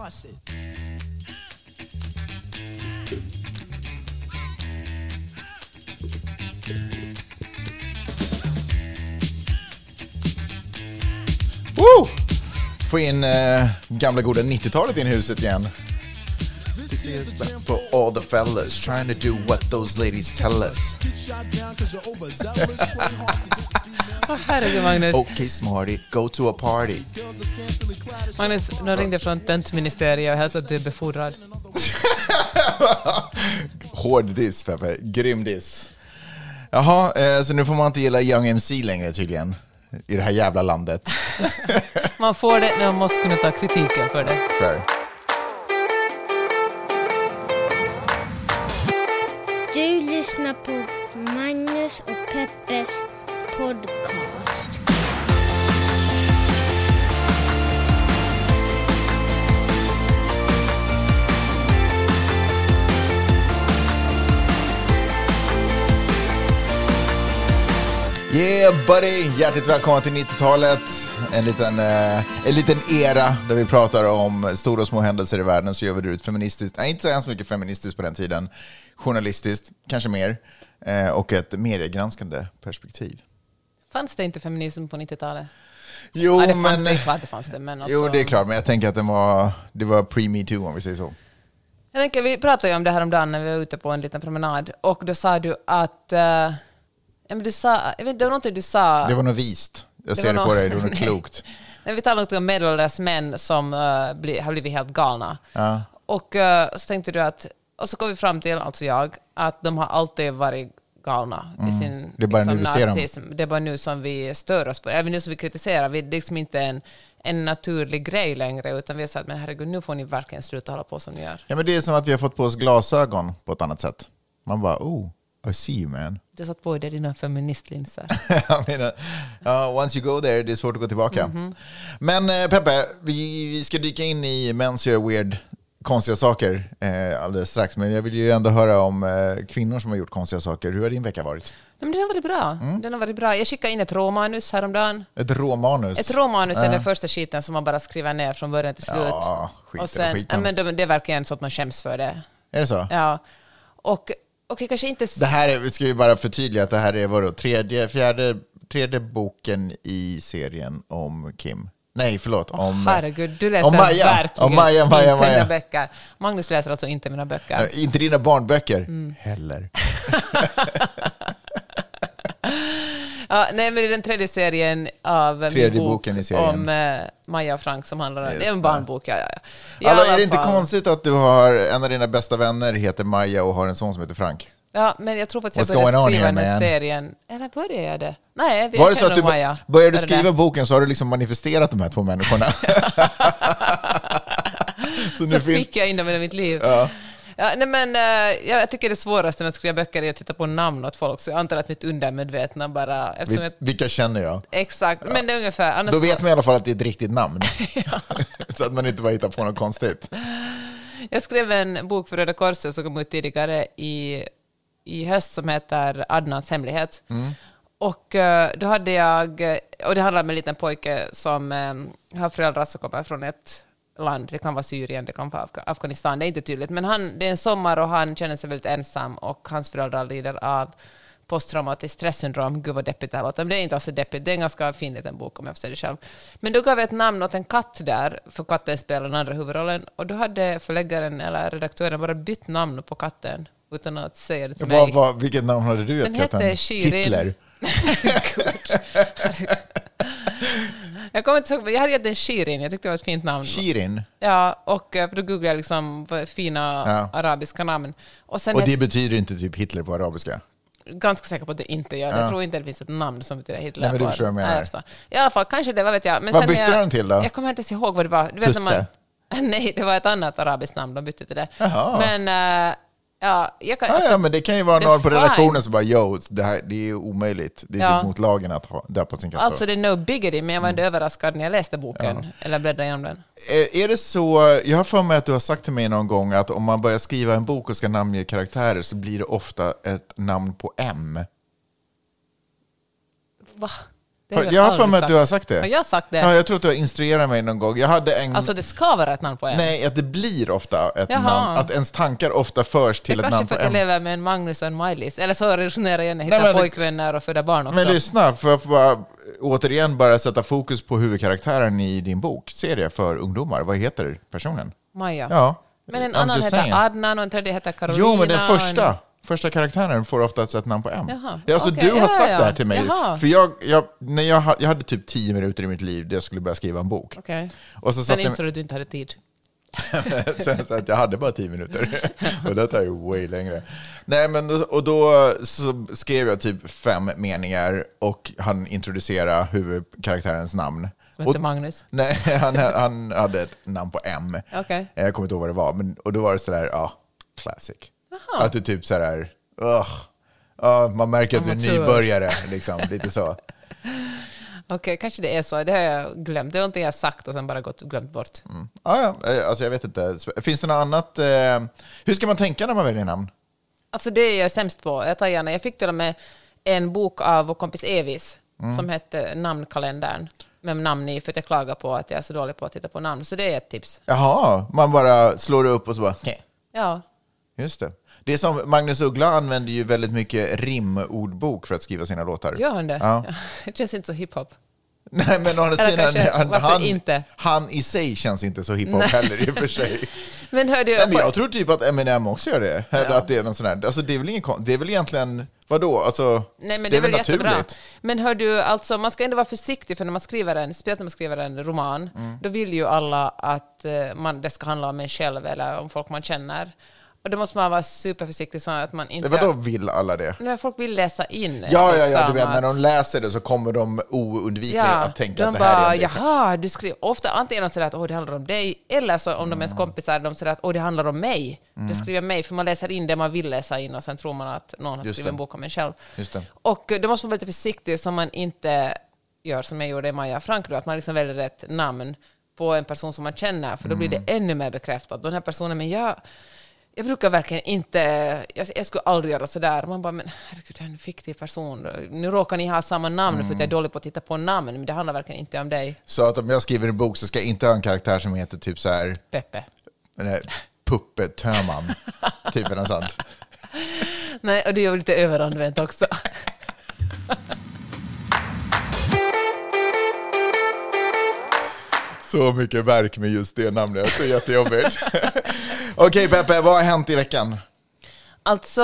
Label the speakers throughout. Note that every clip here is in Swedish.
Speaker 1: Watch it.
Speaker 2: Woo! Få in eh, gamla goda 90-talet in i huset igen. This is back for all the fellas trying to do what those ladies tell us.
Speaker 3: Herregud Magnus.
Speaker 2: Okay smarty, go to a party.
Speaker 3: Magnus, de ringde från tentministeriet och hälsade att du är befordrad.
Speaker 2: Hård diss Peppe, grym diss. Jaha, eh, så nu får man inte gilla Young MC längre tydligen. I det här jävla landet.
Speaker 3: Man får det, men man måste kunna ta kritiken för det.
Speaker 2: Fair. Yeah buddy! Hjärtligt välkomna till 90-talet. En liten, eh, en liten era där vi pratar om stora och små händelser i världen så gör vi det ett feministiskt, nej inte så hemskt mycket feministiskt på den tiden, journalistiskt, kanske mer, eh, och ett mediegranskande perspektiv.
Speaker 3: Fanns det inte feminism på 90-talet?
Speaker 2: Jo,
Speaker 3: ja, det fanns
Speaker 2: men...
Speaker 3: det, klart det fanns det. Men
Speaker 2: Jo, det är klart, men jag tänker att den var, det var pre-metoo om vi säger så.
Speaker 3: Jag tänker, vi pratade ju om det här om dagen när vi var ute på en liten promenad och då sa du att... eh, ja, men du sa, jag vet det var någonting du sa...
Speaker 2: Det var nog vist. Jag
Speaker 3: Det
Speaker 2: ser det på dig, det var
Speaker 3: Nej.
Speaker 2: klokt.
Speaker 3: Men vi talade något om medelålders män som eh, bli, har blivit helt galna.
Speaker 2: Ja.
Speaker 3: Och eh, så tänkte du att, och så kom vi fram till, alltså jag, att de har alltid varit galna i sin
Speaker 2: Mm. Det är bara nu vi ser dem.
Speaker 3: Det är bara nu som vi stör oss på det. Även nu som vi kritiserar, vi, det är liksom inte en, en naturlig grej längre, utan vi har sagt men herregud, nu får ni verkligen sluta hålla på som ni gör.
Speaker 2: Ja, men det är som att vi har fått på oss glasögon på ett annat sätt. Man bara, oh, I see you man.
Speaker 3: Du satt på dig dina feministlinser.
Speaker 2: Jag menar, ja, once you go there, det är svårt att gå tillbaka.
Speaker 3: Mhm.
Speaker 2: Men eh, Peppe, vi, vi ska dyka in i Mens gör weird, konstiga saker eh, alldeles strax. Men jag vill ju ändå höra om eh, kvinnor som har gjort konstiga saker. Hur har din vecka varit?
Speaker 3: Nej, men den har varit bra.
Speaker 2: Mm.
Speaker 3: Den har varit bra. Jag skickade in ett råmanus häromdagen.
Speaker 2: Ett råmanus?
Speaker 3: Ett råmanus är den första skiten som man bara skriver ner från början till slut.
Speaker 2: Ja, skit i
Speaker 3: och sen,
Speaker 2: skiten.
Speaker 3: ja, men det, det är verkligen så att man skäms för det.
Speaker 2: Är det så?
Speaker 3: Ja. Och okej, kanske inte...
Speaker 2: Det här är, vi ska ju bara förtydliga att det här är vadå, tredje, fjärde, tredje boken i serien om Kim. Nej, förlåt. om,
Speaker 3: Herregud, du läser
Speaker 2: om Maja.
Speaker 3: verkligen
Speaker 2: Om Maja, Maja,
Speaker 3: inte mina böcker. Magnus läser alltså inte mina böcker.
Speaker 2: Eh, Inte dina barnböcker
Speaker 3: Mm.
Speaker 2: heller.
Speaker 3: Ja, nej, men i den tredje serien av min
Speaker 2: Tredje
Speaker 3: bok
Speaker 2: i serien.
Speaker 3: om eh, Maja Frank som handlar om... Det är en
Speaker 2: det.
Speaker 3: barnbok, ja, ja. I
Speaker 2: Alltså,
Speaker 3: alla
Speaker 2: är det inte
Speaker 3: fall.
Speaker 2: konstigt att du har en av dina bästa vänner heter Maja och har en son som heter Frank?
Speaker 3: Ja, men jag tror faktiskt jag började skriva den här serien... Eller började jag det? Nej, vi
Speaker 2: Var det så att du
Speaker 3: Maja.
Speaker 2: började du
Speaker 3: det
Speaker 2: skriva
Speaker 3: det?
Speaker 2: boken så har du liksom manifesterat de här två människorna? så
Speaker 3: Så fick jag in dem i mitt liv.
Speaker 2: Ja.
Speaker 3: Ja, nej, men, eh, jag tycker det svåraste med att skriva böcker är att titta på namn åt folk, så jag antar att mitt undermedvetna bara... Eftersom jag,
Speaker 2: Vil- Vilka känner jag?
Speaker 3: exakt, men det är ungefär... Annars
Speaker 2: Då vet man i alla fall att det är ett riktigt namn. så att man inte bara hittar på något konstigt.
Speaker 3: Jag skrev en bok för Röda Korset som kom ut tidigare i, i höst som heter Adnans hemlighet. Och eh, då hade jag, och det handlar om en liten pojke som eh, har föräldrar som kommer från ett land, det kan vara Syrien, det kan vara Afghanistan, det är inte tydligt, men han, det är en sommar och han känner sig väldigt ensam och hans föräldrar lider av posttraumatiskt stresssyndrom. Gud vad deppigt det här låter. Men det är inte alls deppigt. Det är en ganska fin liten bok om jag får säga det själv. Men då gav jag ett namn åt en katt där, för katten spelar den andra huvudrollen. Och då hade förläggaren eller redaktören bara bytt namn på katten utan att säga det till mig.
Speaker 2: Vad, vad, vilket namn hade du
Speaker 3: Den
Speaker 2: gett katten?
Speaker 3: hette Shirin.
Speaker 2: Hitler?
Speaker 3: Jag kommer inte ihåg, jag hade gett den Shirin, jag tyckte det var ett fint namn.
Speaker 2: Shirin?
Speaker 3: Ja, och eh, för då googlade jag liksom fina
Speaker 2: Ja.
Speaker 3: arabiska namn. Och
Speaker 2: Och det betyder inte typ Hitler på arabiska?
Speaker 3: ganska säker på att det inte gör det.
Speaker 2: Ja.
Speaker 3: Jag tror inte det finns ett namn som betyder Hitler.
Speaker 2: Nej, men du förstår vad jag menar.
Speaker 3: I alla fall, kanske det, vad vet jag. Men
Speaker 2: Vad bytte
Speaker 3: jag,
Speaker 2: de till då?
Speaker 3: Jag kommer inte ens ihåg vad det var. Du vet när man,
Speaker 2: Tusse?
Speaker 3: nej, det var ett annat arabiskt namn de bytte till det.
Speaker 2: Jaha.
Speaker 3: Men, eh, ja, jag kan...
Speaker 2: Ja,
Speaker 3: alltså,
Speaker 2: ja, men det kan ju vara
Speaker 3: det är
Speaker 2: någon på redaktionen som bara yo, det, här, det är omöjligt. Det är
Speaker 3: Ja.
Speaker 2: typ mot lagen att ha döpa sin katt
Speaker 3: Alltså
Speaker 2: så.
Speaker 3: det är no biggity, men jag var
Speaker 2: Mm.
Speaker 3: ändå överraskad när jag läste boken, eller bläddrade igenom den.
Speaker 2: Eh, Är det så, jag har för mig att du har sagt till mig någon gång att om man börjar skriva en bok och ska namnge karaktärer så blir det ofta ett namn på M.
Speaker 3: Va? Det har
Speaker 2: Jag har för mig att du har sagt det.
Speaker 3: jag sagt det?
Speaker 2: Ja, jag tror att du har instruerat mig någon gång. Jag hade en...
Speaker 3: Alltså det ska vara ett namn på en.
Speaker 2: Nej, att det blir ofta ett
Speaker 3: Jaha.
Speaker 2: namn. Att ens tankar ofta förs
Speaker 3: det
Speaker 2: till ett
Speaker 3: kanske
Speaker 2: namn
Speaker 3: för
Speaker 2: på
Speaker 3: att jag lever med en Magnus och en Maj-Lis. Eller så resonerar jag när jag hittar pojkvänner och föda barn också.
Speaker 2: Men lyssna, för att bara, återigen bara sätta fokus på huvudkaraktären i din bok, serie för ungdomar. Vad heter personen?
Speaker 3: Maja.
Speaker 2: Ja.
Speaker 3: Men en
Speaker 2: I'm
Speaker 3: annan heter
Speaker 2: saying.
Speaker 3: Adnan och en tredje heter Carolina.
Speaker 2: Jo, men den
Speaker 3: en-
Speaker 2: första, första karaktären får ofta ett namn på M.
Speaker 3: Jaha,
Speaker 2: Ja, alltså,
Speaker 3: okej,
Speaker 2: du har
Speaker 3: ja,
Speaker 2: sagt
Speaker 3: ja.
Speaker 2: det här till mig.
Speaker 3: Jaha.
Speaker 2: För jag, jag, när jag, jag hade typ tio minuter i mitt liv där jag skulle börja skriva en bok.
Speaker 3: Okej.
Speaker 2: Och så
Speaker 3: Sen
Speaker 2: jag,
Speaker 3: insåg du att du inte hade tid.
Speaker 2: Sen så att jag hade bara tio minuter. och det tar ju way längre. Nej, men och då så skrev jag typ fem meningar och han introducerade huvudkaraktärens namn.
Speaker 3: Som heter Magnus.
Speaker 2: nej, han, han hade ett namn på M.
Speaker 3: Okej.
Speaker 2: Jag kommer inte ihåg vad det var, men, och då var det sådär, ja, classic. Att du typ sådär, ugh, ja, man märker att du är nybörjare, liksom, lite så.
Speaker 3: Okej, kanske det är så. Det har jag glömt. Det är någonting jag sagt och sen bara gått glömt bort.
Speaker 2: Ja, ja, eh, alltså jag vet inte. Finns det något annat? Eh, hur ska man tänka när man väljer namn?
Speaker 3: Alltså det är jag sämst på. Jag tar gärna. Jag fick till och med en bok av vår kompis Evis
Speaker 2: Mm.
Speaker 3: som hette Namnkalendern med namn i för att jag klagar på att jag är så dålig på att titta på namn. Så det är ett tips.
Speaker 2: Jaha, man bara slår upp och så bara, "Heh."
Speaker 3: Ja,
Speaker 2: just det. Det är som Magnus Uggla använder ju väldigt mycket rimordbok för att skriva sina låtar.
Speaker 3: gör han det?
Speaker 2: Ja.
Speaker 3: Det känns inte så hiphop.
Speaker 2: Nej, men å andra sidan, han, han, i sig känns inte så hiphop heller i och för sig.
Speaker 3: Men hörde
Speaker 2: Nej, men jag tror typ att Eminem också gör det.
Speaker 3: Ja.
Speaker 2: att det är någon sån här, alltså det är väl ingen det är väl egentligen, vadå, alltså,
Speaker 3: Nej, men det, är väl jättebra.
Speaker 2: naturligt.
Speaker 3: Men hör du, alltså, man ska ändå vara försiktig för när man skriver en, speciellt när man skriver en roman,
Speaker 2: Mm.
Speaker 3: då vill ju alla att eh, man, det ska handla om en själv eller om folk man känner. Och då måste man vara superförsiktig så att man inte...
Speaker 2: Vadå vill alla det?
Speaker 3: När folk vill läsa in.
Speaker 2: Ja, ja, ja, du vet när de läser det så kommer de oundvikligen att tänka
Speaker 3: de
Speaker 2: att det här
Speaker 3: bara,
Speaker 2: är en
Speaker 3: jaha, du skriver ofta antingen de säger att åh, det handlar om dig, eller så om de är
Speaker 2: Mm.
Speaker 3: ens kompisar, de säger att åh, det handlar om mig. Du skriver mig, för man läser in det man vill läsa in och sen tror man att någon har
Speaker 2: Just
Speaker 3: skrivit
Speaker 2: det.
Speaker 3: en bok om en själv.
Speaker 2: Just det.
Speaker 3: Och eh, då måste man vara lite försiktig så man inte gör som jag gjorde i Maja Frank, då, att man liksom väljer ett namn på en person som man känner, för då blir
Speaker 2: Mm.
Speaker 3: det ännu mer bekräftat. Den här personen, men jag, jag brukar verkligen inte, jag, jag skulle aldrig göra sådär. Man bara, men herregud, det är en fiktiv person. Nu råkar ni ha samma namn för att jag är
Speaker 2: Mm.
Speaker 3: dålig på att titta på namn, men det handlar verkligen inte om dig,
Speaker 2: Så att om jag skriver en bok så ska jag inte ha en karaktär som heter typ så här,
Speaker 3: Peppe.
Speaker 2: eller Puppe Töman, typ eller sånt.
Speaker 3: Nej, och det är ju lite överanvänt också.
Speaker 2: Så mycket verk med just det namnet, det är jättejobbigt. Okej Peppe, vad har hänt i veckan?
Speaker 3: Alltså,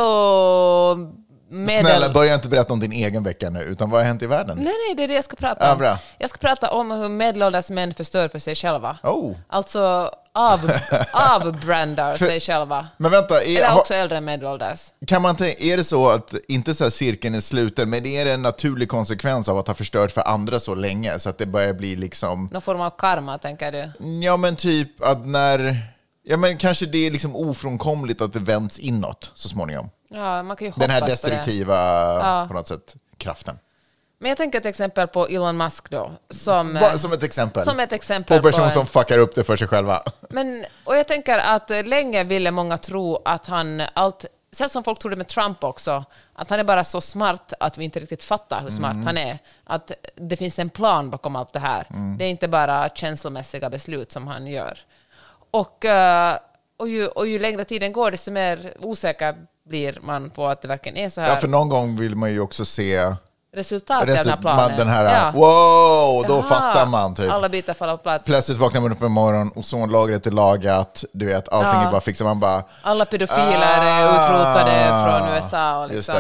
Speaker 3: medel...
Speaker 2: Snälla, börja inte berätta om din egen vecka nu, utan vad har hänt i världen?
Speaker 3: Nej, nej, det är det jag ska prata
Speaker 2: Ja,
Speaker 3: om.
Speaker 2: bra.
Speaker 3: Jag ska prata om hur medelålders män förstör för sig själva.
Speaker 2: Oh.
Speaker 3: Alltså av, avbrandar
Speaker 2: För-
Speaker 3: sig själva.
Speaker 2: Men vänta, är,
Speaker 3: Eller också äldre än medelålders.
Speaker 2: kan man tänka, är det så att, inte så här cirkeln är sluten, men är det en naturlig konsekvens av att ha förstört för andra så länge, så att det börjar bli liksom,
Speaker 3: Någon form av karma, tänker du?
Speaker 2: ja men typ att när, ja men kanske det är liksom ofrånkomligt att det vänds inåt så småningom.
Speaker 3: Ja, man kan ju hoppas
Speaker 2: Den här
Speaker 3: på det.
Speaker 2: destruktiva,
Speaker 3: Ja.
Speaker 2: på något sätt, kraften.
Speaker 3: Men jag tänker till exempel på Elon Musk då, som...
Speaker 2: Va, som ett exempel.
Speaker 3: Som ett exempel
Speaker 2: på person
Speaker 3: en-
Speaker 2: som fuckar upp det för sig själva.
Speaker 3: Men, och jag tänker att länge ville många tro att han allt... Sen som folk trodde med Trump också, att han är bara så smart att vi inte riktigt fattar hur smart han är. Att det finns en plan bakom allt det här. Det är inte bara känslomässiga beslut som han gör. Och, eh, och, ju, och ju längre tiden går, desto mer osäker blir man på att det verkligen är så här.
Speaker 2: Ja, för någon gång vill man ju också se
Speaker 3: Resultat i den här planen.
Speaker 2: den här,
Speaker 3: Ja.
Speaker 2: wow, då
Speaker 3: Jaha,
Speaker 2: fattar man typ.
Speaker 3: Alla bitar faller på plats.
Speaker 2: Plötsligt vaknar man upp en morgon, ozonlagret är lagat, du vet, allting
Speaker 3: Ja.
Speaker 2: är bara fixat. Man bara,
Speaker 3: Alla pedofiler är utrotade
Speaker 2: Ah,
Speaker 3: från USA. Och liksom.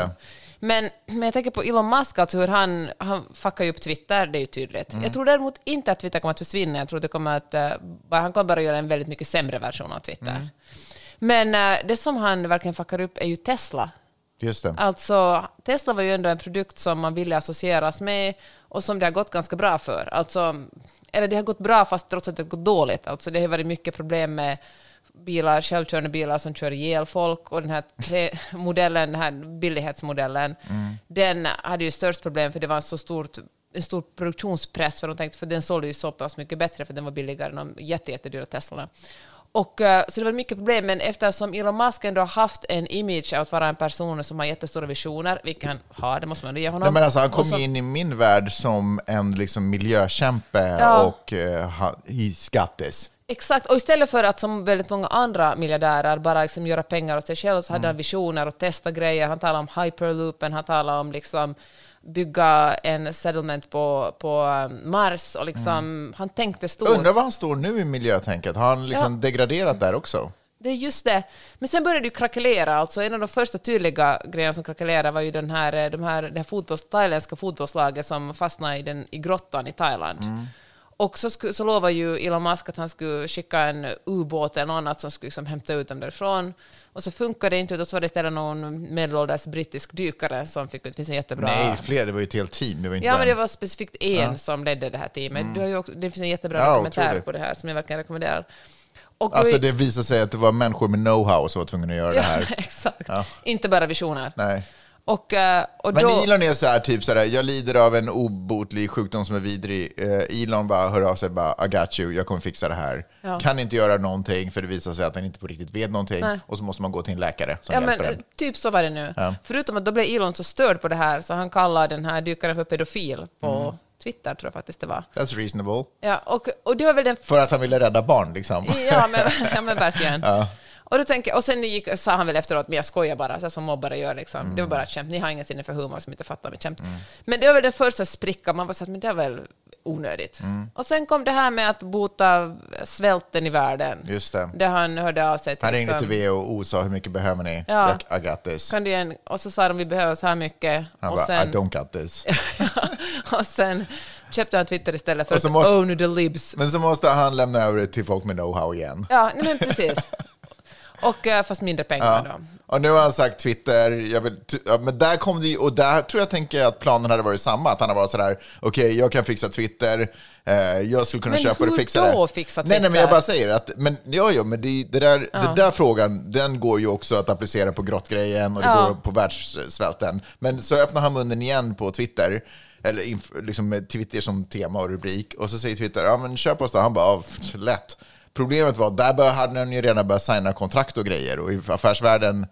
Speaker 3: Men, men jag tänker på Elon Musk, alltså hur han, han fuckar ju upp Twitter, det är ju tydligt.
Speaker 2: Mm.
Speaker 3: Jag tror däremot inte att Twitter kommer att försvinna. Jag tror det kommer att, eh, bara, han kommer bara göra en väldigt mycket sämre version av Twitter.
Speaker 2: Mm.
Speaker 3: Men eh, det som han verkligen fuckar upp är ju Tesla.
Speaker 2: Just det.
Speaker 3: Alltså, Tesla var ju ändå en produkt som man ville associeras med och som det har gått ganska bra för. Alltså, eller det har gått bra fast trots att det har gått dåligt. Alltså, det har varit mycket problem med bilar, självkörande bilar som kör ihjäl folk och den här modellen, den här billighetsmodellen, den hade ju störst problem för det var en så stort en stor produktionspress för de tänkte för den sålde ju så pass mycket bättre för den var billigare än de jätte, jättedyra Teslorna. Och, eh, så det var mycket problem, men eftersom Elon Musk ändå har haft en image av att vara en person som har jättestora visioner, vilket han har, det måste man ge honom.
Speaker 2: Nej, men alltså, han kom
Speaker 3: så-
Speaker 2: in i min värld som en liksom, miljökämpe
Speaker 3: Ja.
Speaker 2: och uh, he's got this.
Speaker 3: Exakt, och istället för att som väldigt många andra miljardärer bara liksom göra pengar åt sig själv så hade han visioner och testa grejer. Han talade om hyperloopen, han talade om liksom bygga en settlement på, på um, Mars och liksom, han tänkte stort.
Speaker 2: Undrar var han står nu i miljötänket? Har han liksom degraderat där också?
Speaker 3: Det är just det. Men sen började det krackelera. Alltså en av de första tydliga grejerna som krackelerade var ju den här, eh, de här, det här fotbolls, thailändska fotbollslaget som fastnade i, den, i grottan i Thailand. Och så, sku, så lovade ju Elon Musk att han skulle skicka en ubåt eller något annat som skulle liksom hämta ut dem därifrån. Och så funkade det inte, och så var det istället någon medelålders brittisk dykare som fick ut, det finns en jättebra...
Speaker 2: Nej, fler. Det var ju ett helt team. Det var inte
Speaker 3: Ja,
Speaker 2: bara
Speaker 3: men det var specifikt en som ledde det här teamet. Du har ju också, det finns en jättebra
Speaker 2: Ja,
Speaker 3: dokumentär på det här som jag verkligen rekommenderar. Och
Speaker 2: Alltså det visade sig att det var människor med know-how som var tvungna att göra det
Speaker 3: Ja,
Speaker 2: här.
Speaker 3: exakt.
Speaker 2: Ja.
Speaker 3: Inte bara visioner.
Speaker 2: Nej.
Speaker 3: Och, eh, och
Speaker 2: Men
Speaker 3: då,
Speaker 2: Elon är så här, typ så här, jag lider av en obotlig sjukdom som är vidrig. Eh, Elon bara hör av sig, bara, I got you, jag kommer fixa det här.
Speaker 3: Ja.
Speaker 2: Kan inte göra någonting för det visar sig att han inte på riktigt vet någonting.
Speaker 3: Nej.
Speaker 2: Och så måste man gå till en läkare som
Speaker 3: ja, men,
Speaker 2: hjälper
Speaker 3: eh,
Speaker 2: en.
Speaker 3: typ så var det nu.
Speaker 2: Ja.
Speaker 3: Förutom att då blev Elon så störd på det här så han kallade den här dykaren för pedofil på
Speaker 2: Mm.
Speaker 3: Twitter, tror jag faktiskt det var.
Speaker 2: That's reasonable.
Speaker 3: Ja, och, och det var väl den
Speaker 2: För att han ville rädda barn liksom.
Speaker 3: Ja, men, ja, men verkligen. Och, då tänker, och sen gick, sa han väl efteråt, men jag skojar bara, så som mobbare gör. Liksom. Det
Speaker 2: Mm.
Speaker 3: var bara ett skämt. Ni har ingen sinne för humor som inte fattar mitt skämt. Men det var väl den första sprickan, man var så att men det är väl onödigt.
Speaker 2: Mm.
Speaker 3: Och sen kom det här med att bota svälten i världen.
Speaker 2: Just det.
Speaker 3: Där han hörde av sig till...
Speaker 2: Han ringde
Speaker 3: liksom,
Speaker 2: till WHO och sa hur mycket behöver ni?
Speaker 3: Ja.
Speaker 2: I got this.
Speaker 3: kan du igen, och så sa de vi behöver så här mycket.
Speaker 2: Han
Speaker 3: och,
Speaker 2: bara,
Speaker 3: sen,
Speaker 2: I don't got this.
Speaker 3: och sen köpte han Twitter istället för
Speaker 2: så
Speaker 3: att
Speaker 2: måste-
Speaker 3: own the libs.
Speaker 2: Men så måste han lämna över det till folk med know-how igen.
Speaker 3: Ja, nej, men precis. Och eh, fast mindre pengar då.
Speaker 2: Och nu har han sagt Twitter, vill, ja, men där kom det ju, och där tror jag tänker att planen hade varit samma, att han har varit sådär, okej, jag kan fixa Twitter, eh, jag skulle kunna
Speaker 3: Men
Speaker 2: köpa det och
Speaker 3: hur
Speaker 2: fixa
Speaker 3: då
Speaker 2: det.
Speaker 3: fixa
Speaker 2: Nej, nej, men
Speaker 3: Twitter?
Speaker 2: jag bara säger att, men ja, ja, men det, det där, det där frågan, den går ju också att applicera på grottgrejen och det
Speaker 3: Ja.
Speaker 2: går på världssvälten. Men så öppnar han munnen igen på Twitter, eller liksom med Twitter som tema och rubrik, och så säger Twitter, ja men köp oss då. Han bara, ja, lätt. Problemet var, där bör- hade han ju redan börjat signa kontrakt och grejer, och i affärsvärlden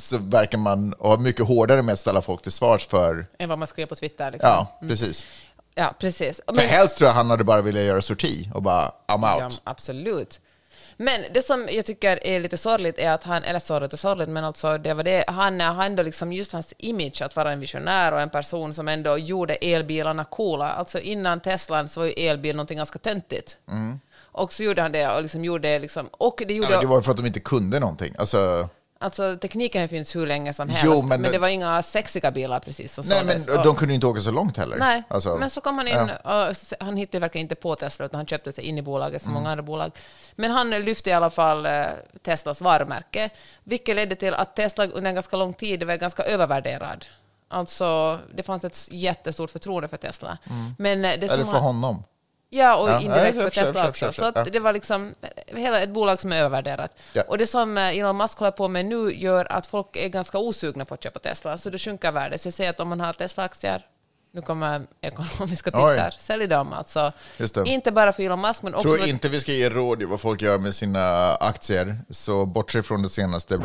Speaker 2: så verkar man ha mycket hårdare med att ställa folk till svars för...
Speaker 3: Än vad man skrev på Twitter. Liksom.
Speaker 2: Ja, precis.
Speaker 3: ja precis.
Speaker 2: För
Speaker 3: Men-
Speaker 2: helst tror jag han hade bara velat göra sorti och bara, I'm
Speaker 3: Ja,
Speaker 2: out.
Speaker 3: absolut. Men det som jag tycker är lite sorgligt är att han, eller sorgligt och sorgligt, men alltså det var det, han, han ändå liksom just hans image att vara en visionär och en person som ändå gjorde elbilarna coola. Alltså innan Teslan så var ju elbil någonting ganska töntigt. Och så gjorde han det och liksom gjorde liksom, och det
Speaker 2: Mm. Ja,
Speaker 3: gjorde,
Speaker 2: men det var ju för att de inte kunde någonting. Alltså,
Speaker 3: alltså tekniken finns hur länge som helst,
Speaker 2: Jo, men-
Speaker 3: men, det var inga sexiga bilar precis som
Speaker 2: nej, men.
Speaker 3: Och-
Speaker 2: de kunde inte åka så långt heller.
Speaker 3: Nej,
Speaker 2: Alltså,
Speaker 3: men så kom han in, och s- han hittade verkligen inte på Tesla, utan han köpte sig in i bolaget som många andra bolag. Men han lyfte i alla fall eh, Teslas varumärke, vilket ledde till att Tesla under en ganska lång tid var ganska övervärderad. Alltså, det fanns ett jättestort förtroende för Tesla. Men eh, det
Speaker 2: Eller för
Speaker 3: han-
Speaker 2: honom.
Speaker 3: Ja, och
Speaker 2: Ja,
Speaker 3: indirekt
Speaker 2: ja, förstår,
Speaker 3: Tesla också.
Speaker 2: förstår,
Speaker 3: Så att
Speaker 2: ja.
Speaker 3: det var liksom hela ett bolag som är övervärderat.
Speaker 2: Ja.
Speaker 3: Och det som eh, Elon Musk håller på med nu gör att folk är ganska osugna på att köpa Tesla, så då sjunker värdet. Så jag säger att om man har Tesla-aktier, nu kommer ekonomiska tips här, sälj dem alltså. Inte bara för Elon Musk, men också
Speaker 2: tror
Speaker 3: för...
Speaker 2: inte vi ska ge råd i vad folk gör med sina aktier, så bortse från det senaste.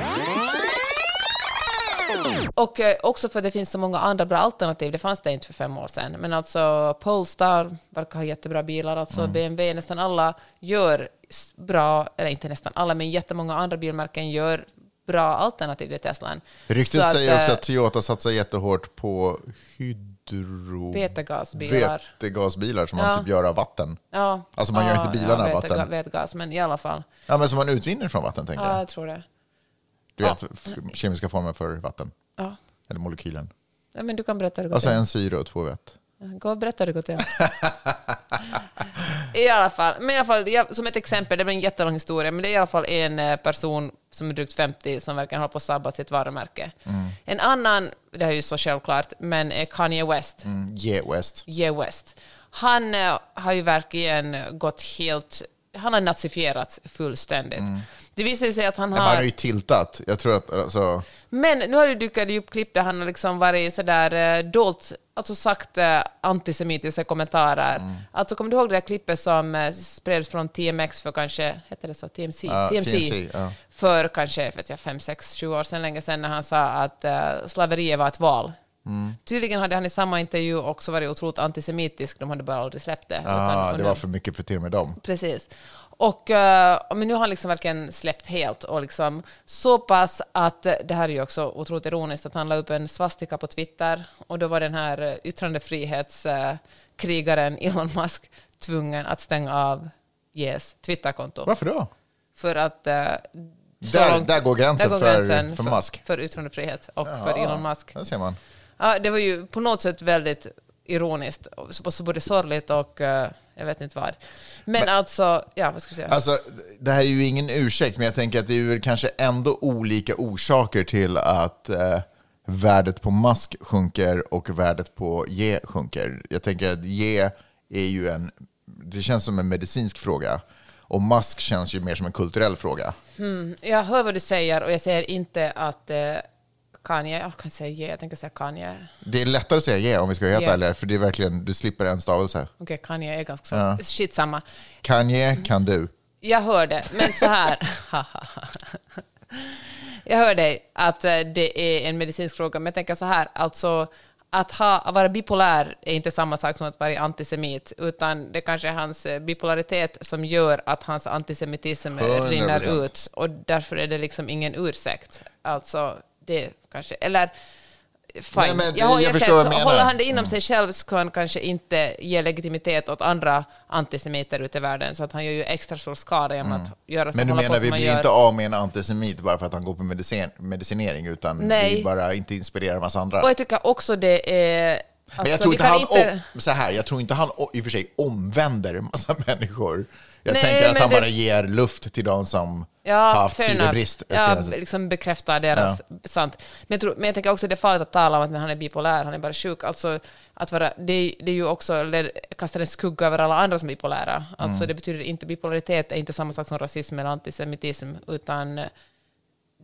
Speaker 3: Och eh, också för att det finns så många andra bra alternativ. Det fanns det inte för fem år sedan. Men alltså Polestar verkar ha jättebra bilar. Alltså
Speaker 2: Mm.
Speaker 3: BMW, nästan alla gör bra, eller inte nästan alla, men jättemånga andra bilmärken gör bra alternativ till Teslan.
Speaker 2: Ryktet
Speaker 3: Så
Speaker 2: säger också
Speaker 3: eh,
Speaker 2: att Toyota satsar jättehårt på hydro...
Speaker 3: Vätegasbilar.
Speaker 2: Vätegasbilar som
Speaker 3: Ja.
Speaker 2: man typ gör av vatten.
Speaker 3: Ja,
Speaker 2: Alltså, man gör
Speaker 3: ja,
Speaker 2: inte bilarna av
Speaker 3: ja,
Speaker 2: vatten.
Speaker 3: vätega- Vätgas, men i alla fall.
Speaker 2: Ja, men som man utvinner från vatten, tänker
Speaker 3: Ja,
Speaker 2: jag.
Speaker 3: jag tror det.
Speaker 2: Du vet, kemiska former för vatten.
Speaker 3: Ja.
Speaker 2: Eller molekylen.
Speaker 3: Ja, men du kan berätta det går
Speaker 2: Alltså en syre och två vett.
Speaker 3: Gå och berätta det går till. I alla fall, men i alla fall jag, som ett exempel, det blir en jättelång historia, men det är i alla fall en eh, person som är drygt 50 som verkar hålla på att sabba sitt varumärke. En annan, det är ju så självklart, men är Kanye West.
Speaker 2: Mm, Ye West.
Speaker 3: Ye West. Han eh, har ju verkligen gått helt han har nazifierats fullständigt. Det visar sig att han
Speaker 2: Men han har
Speaker 3: har...
Speaker 2: ju tiltat. Jag tror att, alltså,
Speaker 3: Men nu har det dykt upp klipp där han har liksom varit sådär eh, dolt, alltså sagt eh, antisemitiska kommentarer.
Speaker 2: Mm.
Speaker 3: Alltså kommer du ihåg det där klippet som eh, spreds från TMX för kanske, hette det så, TMC?
Speaker 2: Ja,
Speaker 3: TMC.
Speaker 2: TMC, ja.
Speaker 3: För kanske, vet jag, fem, sex, sju år sedan, länge sedan, när han sa att uh, slaveriet var ett val.
Speaker 2: Mm.
Speaker 3: Tydligen hade han i samma intervju också varit otroligt antisemitisk, de hade bara aldrig släppt det.
Speaker 2: ah, det var för mycket för till och med dem.
Speaker 3: Precis. Och, eh, men nu har han liksom verkligen släppt helt. Och liksom, så pass att, eh, det här är ju också otroligt ironiskt, att han la upp en svastika på Twitter och då var den här eh, yttrandefrihetskrigaren Elon Musk tvungen att stänga av Yes Twitterkonto.
Speaker 2: Varför då?
Speaker 3: För att... eh, så
Speaker 2: Där- där går gränsen för-
Speaker 3: gränsen
Speaker 2: för Musk.
Speaker 3: För yttrandefrihet och för
Speaker 2: Ja,
Speaker 3: Elon Musk.
Speaker 2: Där ser man.
Speaker 3: Ja, det var ju på något sätt väldigt ironiskt, så, både sorgligt och eh, jag vet inte vad. Men, alltså, ja vad ska jag säga?
Speaker 2: Alltså, det här är ju ingen ursäkt, men jag tänker att det är kanske ändå olika orsaker till att eh, värdet på mask sjunker och värdet på ge sjunker. Jag tänker att ge är ju en, det känns som en medicinsk fråga. Och mask känns ju mer som en kulturell fråga.
Speaker 3: Jag hör vad du säger och jag säger inte att eh, Kanye, jag kan säga ge, jag tänker säga Kanye.
Speaker 2: Det är lättare att säga ge om vi ska vara helt ärliga, för det är verkligen, du slipper en stavelse.
Speaker 3: Okej, Kanye är ganska svårt.
Speaker 2: Ja.
Speaker 3: Shit samma.
Speaker 2: Kan ge, kan du.
Speaker 3: Jag hör det, men så här. jag hör dig att eh, det är en medicinsk fråga, men jag tänker så här, alltså att, ha, vara bipolär är inte samma sak som att vara antisemit, utan det kanske är hans eh, bipolaritet som gör att hans antisemitism eh,
Speaker 2: 100%.
Speaker 3: rinner ut, och därför är det liksom ingen ursäkt. Alltså, det kanske, eller Fine.
Speaker 2: Nej, men
Speaker 3: jag,
Speaker 2: jag
Speaker 3: jag,
Speaker 2: förstår. Mm.
Speaker 3: Håller han det inom sig själv så kan han kanske inte ge legitimitet åt andra antisemiter ute i världen, så att han gör ju extra stor skada genom att göra så
Speaker 2: Mm. Men du menar, vi blir
Speaker 3: gör.
Speaker 2: inte av med en antisemit bara för att han går på medicin, medicinering, utan
Speaker 3: Nej.
Speaker 2: vi bara inte inspirerar en massa andra.
Speaker 3: Och jag tycker också det är... Alltså,
Speaker 2: Men jag tror
Speaker 3: vi
Speaker 2: inte han,
Speaker 3: inte-
Speaker 2: om, så här, jag tror inte han i och för sig omvänder en massa människor. Jag
Speaker 3: Nej,
Speaker 2: tänker att han
Speaker 3: det-
Speaker 2: bara ger luft till de som har
Speaker 3: Ja,
Speaker 2: haft
Speaker 3: fair enough.
Speaker 2: syrebrist.
Speaker 3: Ja, liksom bekräftar deras... Sant. Men jag, tror, men jag tänker också att det är farligt att tala om att han är bipolär, han är bara sjuk. Alltså, att vara, det, det är ju också... Det kastar en skugga över alla andra som är bipolära. Alltså,
Speaker 2: Mm.
Speaker 3: Det betyder inte... Bipolaritet är inte samma sak som rasism eller antisemitism, utan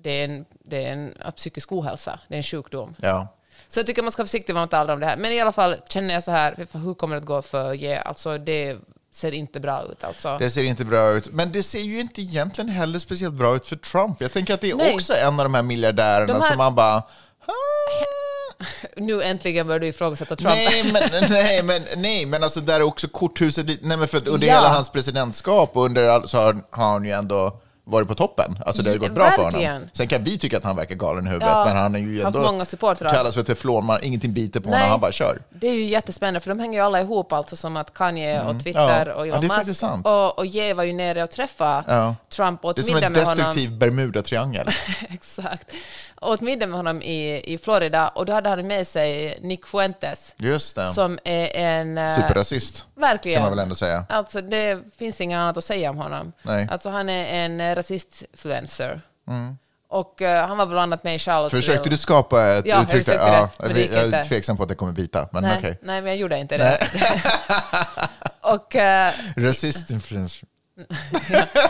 Speaker 3: det är en, det är en psykisk ohälsa, det är en sjukdom.
Speaker 2: Ja.
Speaker 3: Så jag tycker man ska vara försiktig med att tala om det här. Men i alla fall känner jag så här, hur kommer det att gå för Ge? Alltså det ser inte bra ut. Alltså.
Speaker 2: Det ser inte bra ut. Men det ser ju inte egentligen heller speciellt bra ut för Trump. Jag tänker att det är
Speaker 3: Nej.
Speaker 2: också en av de här miljardärerna
Speaker 3: De här-
Speaker 2: som man bara...
Speaker 3: Nu äntligen börjar du ifrågasätta Trump.
Speaker 2: Nej men, nej, men, nej, men alltså där är också korthuset... Nej, men för att under
Speaker 3: Ja.
Speaker 2: hela hans presidentskap och under all, så har, har han ju ändå varit på toppen. Alltså det har gått bra för
Speaker 3: Verkligen.
Speaker 2: honom. Sen kan vi tycka att han verkar galen i huvudet,
Speaker 3: Ja,
Speaker 2: men han är ju ändå...
Speaker 3: många supportrar.
Speaker 2: Kallas för teflonman, ingenting biter på
Speaker 3: Nej.
Speaker 2: honom, han bara kör.
Speaker 3: Det är ju jättespännande, för de hänger ju alla ihop, alltså som att Kanye och Twitter
Speaker 2: Mm. Ja.
Speaker 3: och
Speaker 2: Ja,
Speaker 3: Elon
Speaker 2: det är
Speaker 3: Musk. Och, och Ye var ju nere och träffade
Speaker 2: Ja.
Speaker 3: Trump och åt
Speaker 2: Det är som
Speaker 3: middag
Speaker 2: en
Speaker 3: med honom.
Speaker 2: destruktiv Bermuda-triangel.
Speaker 3: Exakt. Och åt middag med honom i, i Florida, och då hade han med sig Nick Fuentes,
Speaker 2: Just det.
Speaker 3: som är en... eh,
Speaker 2: Superrasist,
Speaker 3: Verkligen.
Speaker 2: kan man väl ändå säga.
Speaker 3: Alltså det finns inget annat att säga om honom.
Speaker 2: Nej.
Speaker 3: Alltså han är en eh, rasistfluencer. Och eh, han var bland annat med i Charlottesville.
Speaker 2: Försökte du skapa ett
Speaker 3: Ja,
Speaker 2: uttryck
Speaker 3: försökte det, men det
Speaker 2: jag är tveksam på att det kommer bita, men
Speaker 3: nej,
Speaker 2: okej.
Speaker 3: nej, men jag gjorde inte det. och, eh,
Speaker 2: Rasist influencer.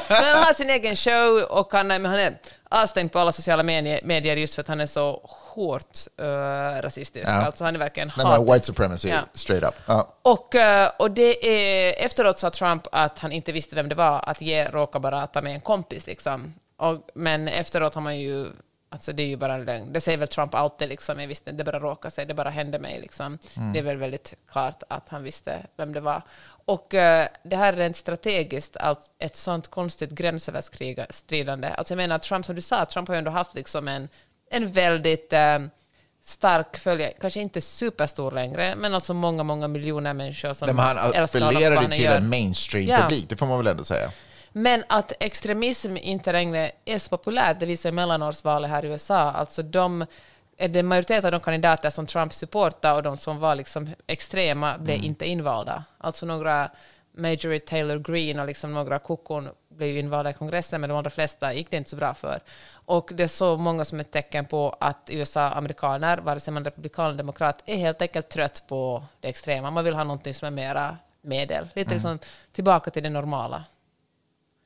Speaker 3: men han har sin egen show och han, han är avstängd på alla sociala medier, just för att han är så hårt eh, rasistisk.
Speaker 2: Ja.
Speaker 3: Alltså han är verkligen
Speaker 2: Nej,
Speaker 3: hatisk.
Speaker 2: white supremacy,
Speaker 3: Ja.
Speaker 2: straight up. Ja.
Speaker 3: Och, eh, och det är, efteråt sa Trump att han inte visste vem det var, att Ye råkade bara ta med en kompis. Liksom. Och, men efteråt har man ju, alltså det är ju bara en lögn. Det säger väl Trump alltid, liksom. jag visste inte, det bara råkade sig, det bara hände mig. Liksom. Det är väl väldigt klart att han visste vem det var. Och eh, det här är rent strategiskt, allt, ett sånt konstigt gränsöverskridande. Alltså jag menar, Trump, som du sa, Trump har ju ändå haft liksom en, en väldigt eh, stark följare, kanske inte superstor längre, men alltså många, många miljoner människor som
Speaker 2: Men han
Speaker 3: älskar vad han
Speaker 2: till en mainstream-publik, det får man väl ändå säga.
Speaker 3: Men att extremism inte längre är så populärt, det visar mellanårsvalet här i USA. Alltså de, är det majoritet av de kandidater som Trump supportar och de som var liksom extrema blev
Speaker 2: Mm.
Speaker 3: inte invalda. Alltså några Marjorie Taylor Greene och liksom några kokon blev invalda i kongressen, men de allra flesta gick det inte så bra för. Och det är så många som ett tecken på att USA-amerikaner, vare sig man är republikan eller demokrat, är helt enkelt trött på det extrema. Man vill ha någonting som är mera medel. Lite
Speaker 2: Mm.
Speaker 3: liksom tillbaka till det normala.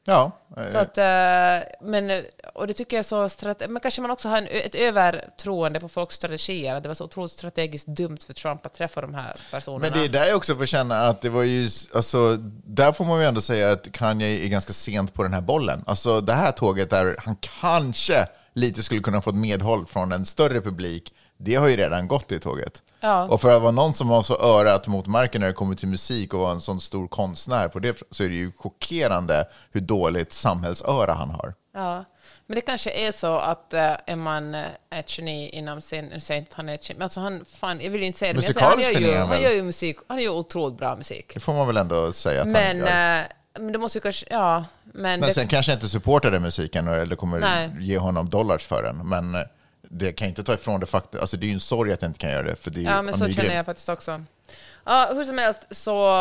Speaker 2: Ja,
Speaker 3: Så att, eh, men, och det tycker jag så Men kanske man också har en, ett övertroende på folks strategier. att Det var så otroligt strategiskt dumt för Trump att träffa de här personerna.
Speaker 2: Men det är där jag också får känna att det var ju, alltså, där får man ju ändå säga att Kanye är ganska sent på den här bollen. Alltså det här tåget där han kanske lite skulle kunna få ett medhåll från en större publik, det har ju redan gått det tåget.
Speaker 3: Ja.
Speaker 2: Och för att vara någon som har så örat mot marken när det kommer till musik och vara en sån stor konstnär på det, så är det ju chockerande hur dåligt samhällsöra han har.
Speaker 3: Ja, men det kanske är så att uh, är man eh, ett geni inom sin... Nu säger inte han är ett geni, men alltså han, fan, jag vill ju inte säga det, jag säger, han, gör ju,
Speaker 2: han
Speaker 3: gör ju musik, han gör otroligt bra musik.
Speaker 2: Det får man väl ändå säga att
Speaker 3: Men,
Speaker 2: han gör.
Speaker 3: eh, men det måste ju kanske... Ja, men...
Speaker 2: Men
Speaker 3: det,
Speaker 2: sen kanske inte supportar den musiken eller kommer
Speaker 3: Nej.
Speaker 2: ge honom dollars för den. Men det kan inte ta ifrån det faktum. Alltså det är ju en sorg att jag inte kan göra det. För det är,
Speaker 3: ja, men så känner jag faktiskt också. Ja, hur som helst så...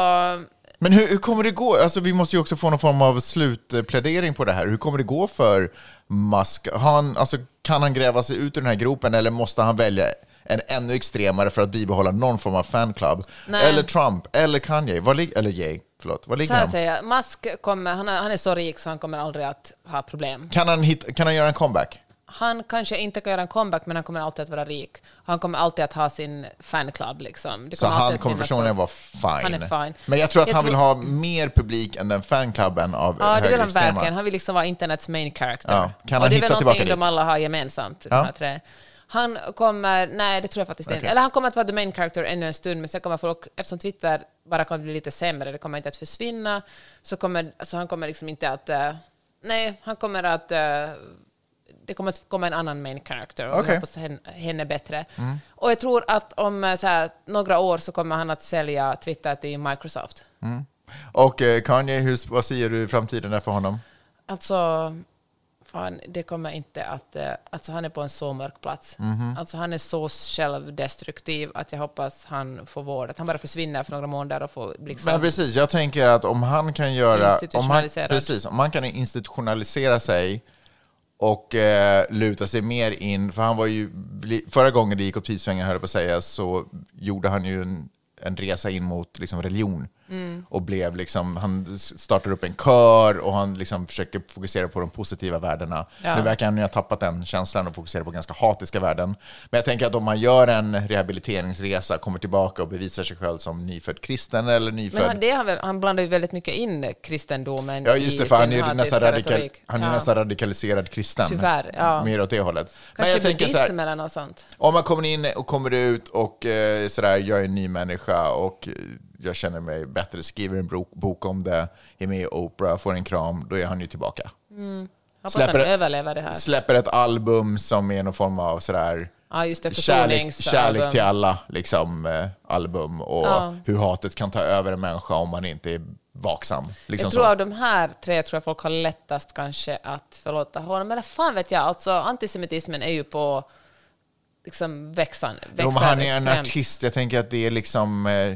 Speaker 2: Men hur, hur kommer det gå? Alltså vi måste ju också få någon form av slutplädering på det här. Hur kommer det gå för Musk? Han, alltså, kan han gräva sig ut ur den här gropen eller måste han välja en ännu extremare för att bibehålla någon form av fanclub?
Speaker 3: Nej.
Speaker 2: Eller Trump, eller Kanye, var eller Jay, förlåt. Var
Speaker 3: Så
Speaker 2: ligger
Speaker 3: här
Speaker 2: han?
Speaker 3: säger jag, Musk kommer, han är, han är så rik så han kommer aldrig att ha problem.
Speaker 2: Kan han, hitta, kan han göra en comeback?
Speaker 3: Han kanske inte kan göra en comeback, men han kommer alltid att vara rik. Han kommer alltid att ha sin fanclub. Liksom.
Speaker 2: Så han kommer personligen vara fine.
Speaker 3: Han är fine.
Speaker 2: Men jag tror att
Speaker 3: Jag
Speaker 2: han
Speaker 3: tror-
Speaker 2: vill ha mer publik än den fanklubben av
Speaker 3: Ja, det vill han verkligen. Han vill liksom vara internets main character.
Speaker 2: Ja, kan
Speaker 3: och
Speaker 2: han
Speaker 3: det är väl någonting de alla har gemensamt,
Speaker 2: Ja.
Speaker 3: de här tre. Han kommer, nej det tror jag faktiskt inte.
Speaker 2: Okej.
Speaker 3: Eller han kommer att vara the main character ännu en stund, men sen kommer folk, eftersom Twitter bara kommer bli lite sämre, det kommer inte att försvinna, så kommer, så han kommer liksom inte att, eh, nej, han kommer att, eh, det kommer att komma en annan main character och
Speaker 2: Okej.
Speaker 3: jag hoppas henne, henne bättre. Och jag tror att om eh, här, några år så kommer han att sälja Twitter till Microsoft.
Speaker 2: Och eh, Kanye, hur, vad säger du i framtiden där för honom?
Speaker 3: Alltså, fan, det kommer inte att... eh, Alltså han är på en så mörk plats.
Speaker 2: Mhm.
Speaker 3: Alltså han är så självdestruktiv att jag hoppas han får vård. Att han bara försvinner för några månader och får liksom...
Speaker 2: Men precis, jag tänker att om han kan göra... Om han, precis, om han kan institutionalisera sig och eh, luta sig mer in, för han var ju, förra gången det gick åt pipsvängen, höll jag på att säga, så gjorde han ju en, en resa in mot liksom, religion.
Speaker 3: Mm.
Speaker 2: Och blev liksom, han startar upp en kör och han liksom försöker fokusera på de positiva värdena.
Speaker 3: Ja.
Speaker 2: Nu verkar han ju ha tappat den känslan och fokusera på ganska hatiska värden. Men jag tänker att om man gör en rehabiliteringsresa, kommer tillbaka och bevisar sig själv som nyfödd kristen eller nyfödd...
Speaker 3: Men han, det väl, han blandar ju väldigt mycket in kristendomen
Speaker 2: Ja, just det, för han är, nästan, radikal,
Speaker 3: retorik.
Speaker 2: han är
Speaker 3: Ja.
Speaker 2: nästan radikaliserad kristen.
Speaker 3: Tyvärr, ja.
Speaker 2: Mer åt det hållet. Men
Speaker 3: Kanske
Speaker 2: tänker
Speaker 3: buddhism eller något sånt.
Speaker 2: om man kommer in och kommer ut och eh, sådär, jag är en ny människa och eh, jag känner mig bättre, skriver en bok, om det, är med i Oprah, får en kram, då är han ju tillbaka.
Speaker 3: Hoppas
Speaker 2: Släpper
Speaker 3: här.
Speaker 2: Släpper ett album som är någon form av sådär,
Speaker 3: Ja, just det.
Speaker 2: kärlek, kärlek till alla liksom, eh, album och
Speaker 3: Ja.
Speaker 2: hur hatet kan ta över en människa om man inte är vaksam. Liksom
Speaker 3: Jag tror
Speaker 2: så.
Speaker 3: av de här tre tror jag folk har lättast kanske att förlåta honom. Men fan vet jag, alltså antisemitismen är ju på liksom växan,
Speaker 2: Jo, men han är en
Speaker 3: extremt.
Speaker 2: artist. Jag tänker att det är liksom... Eh,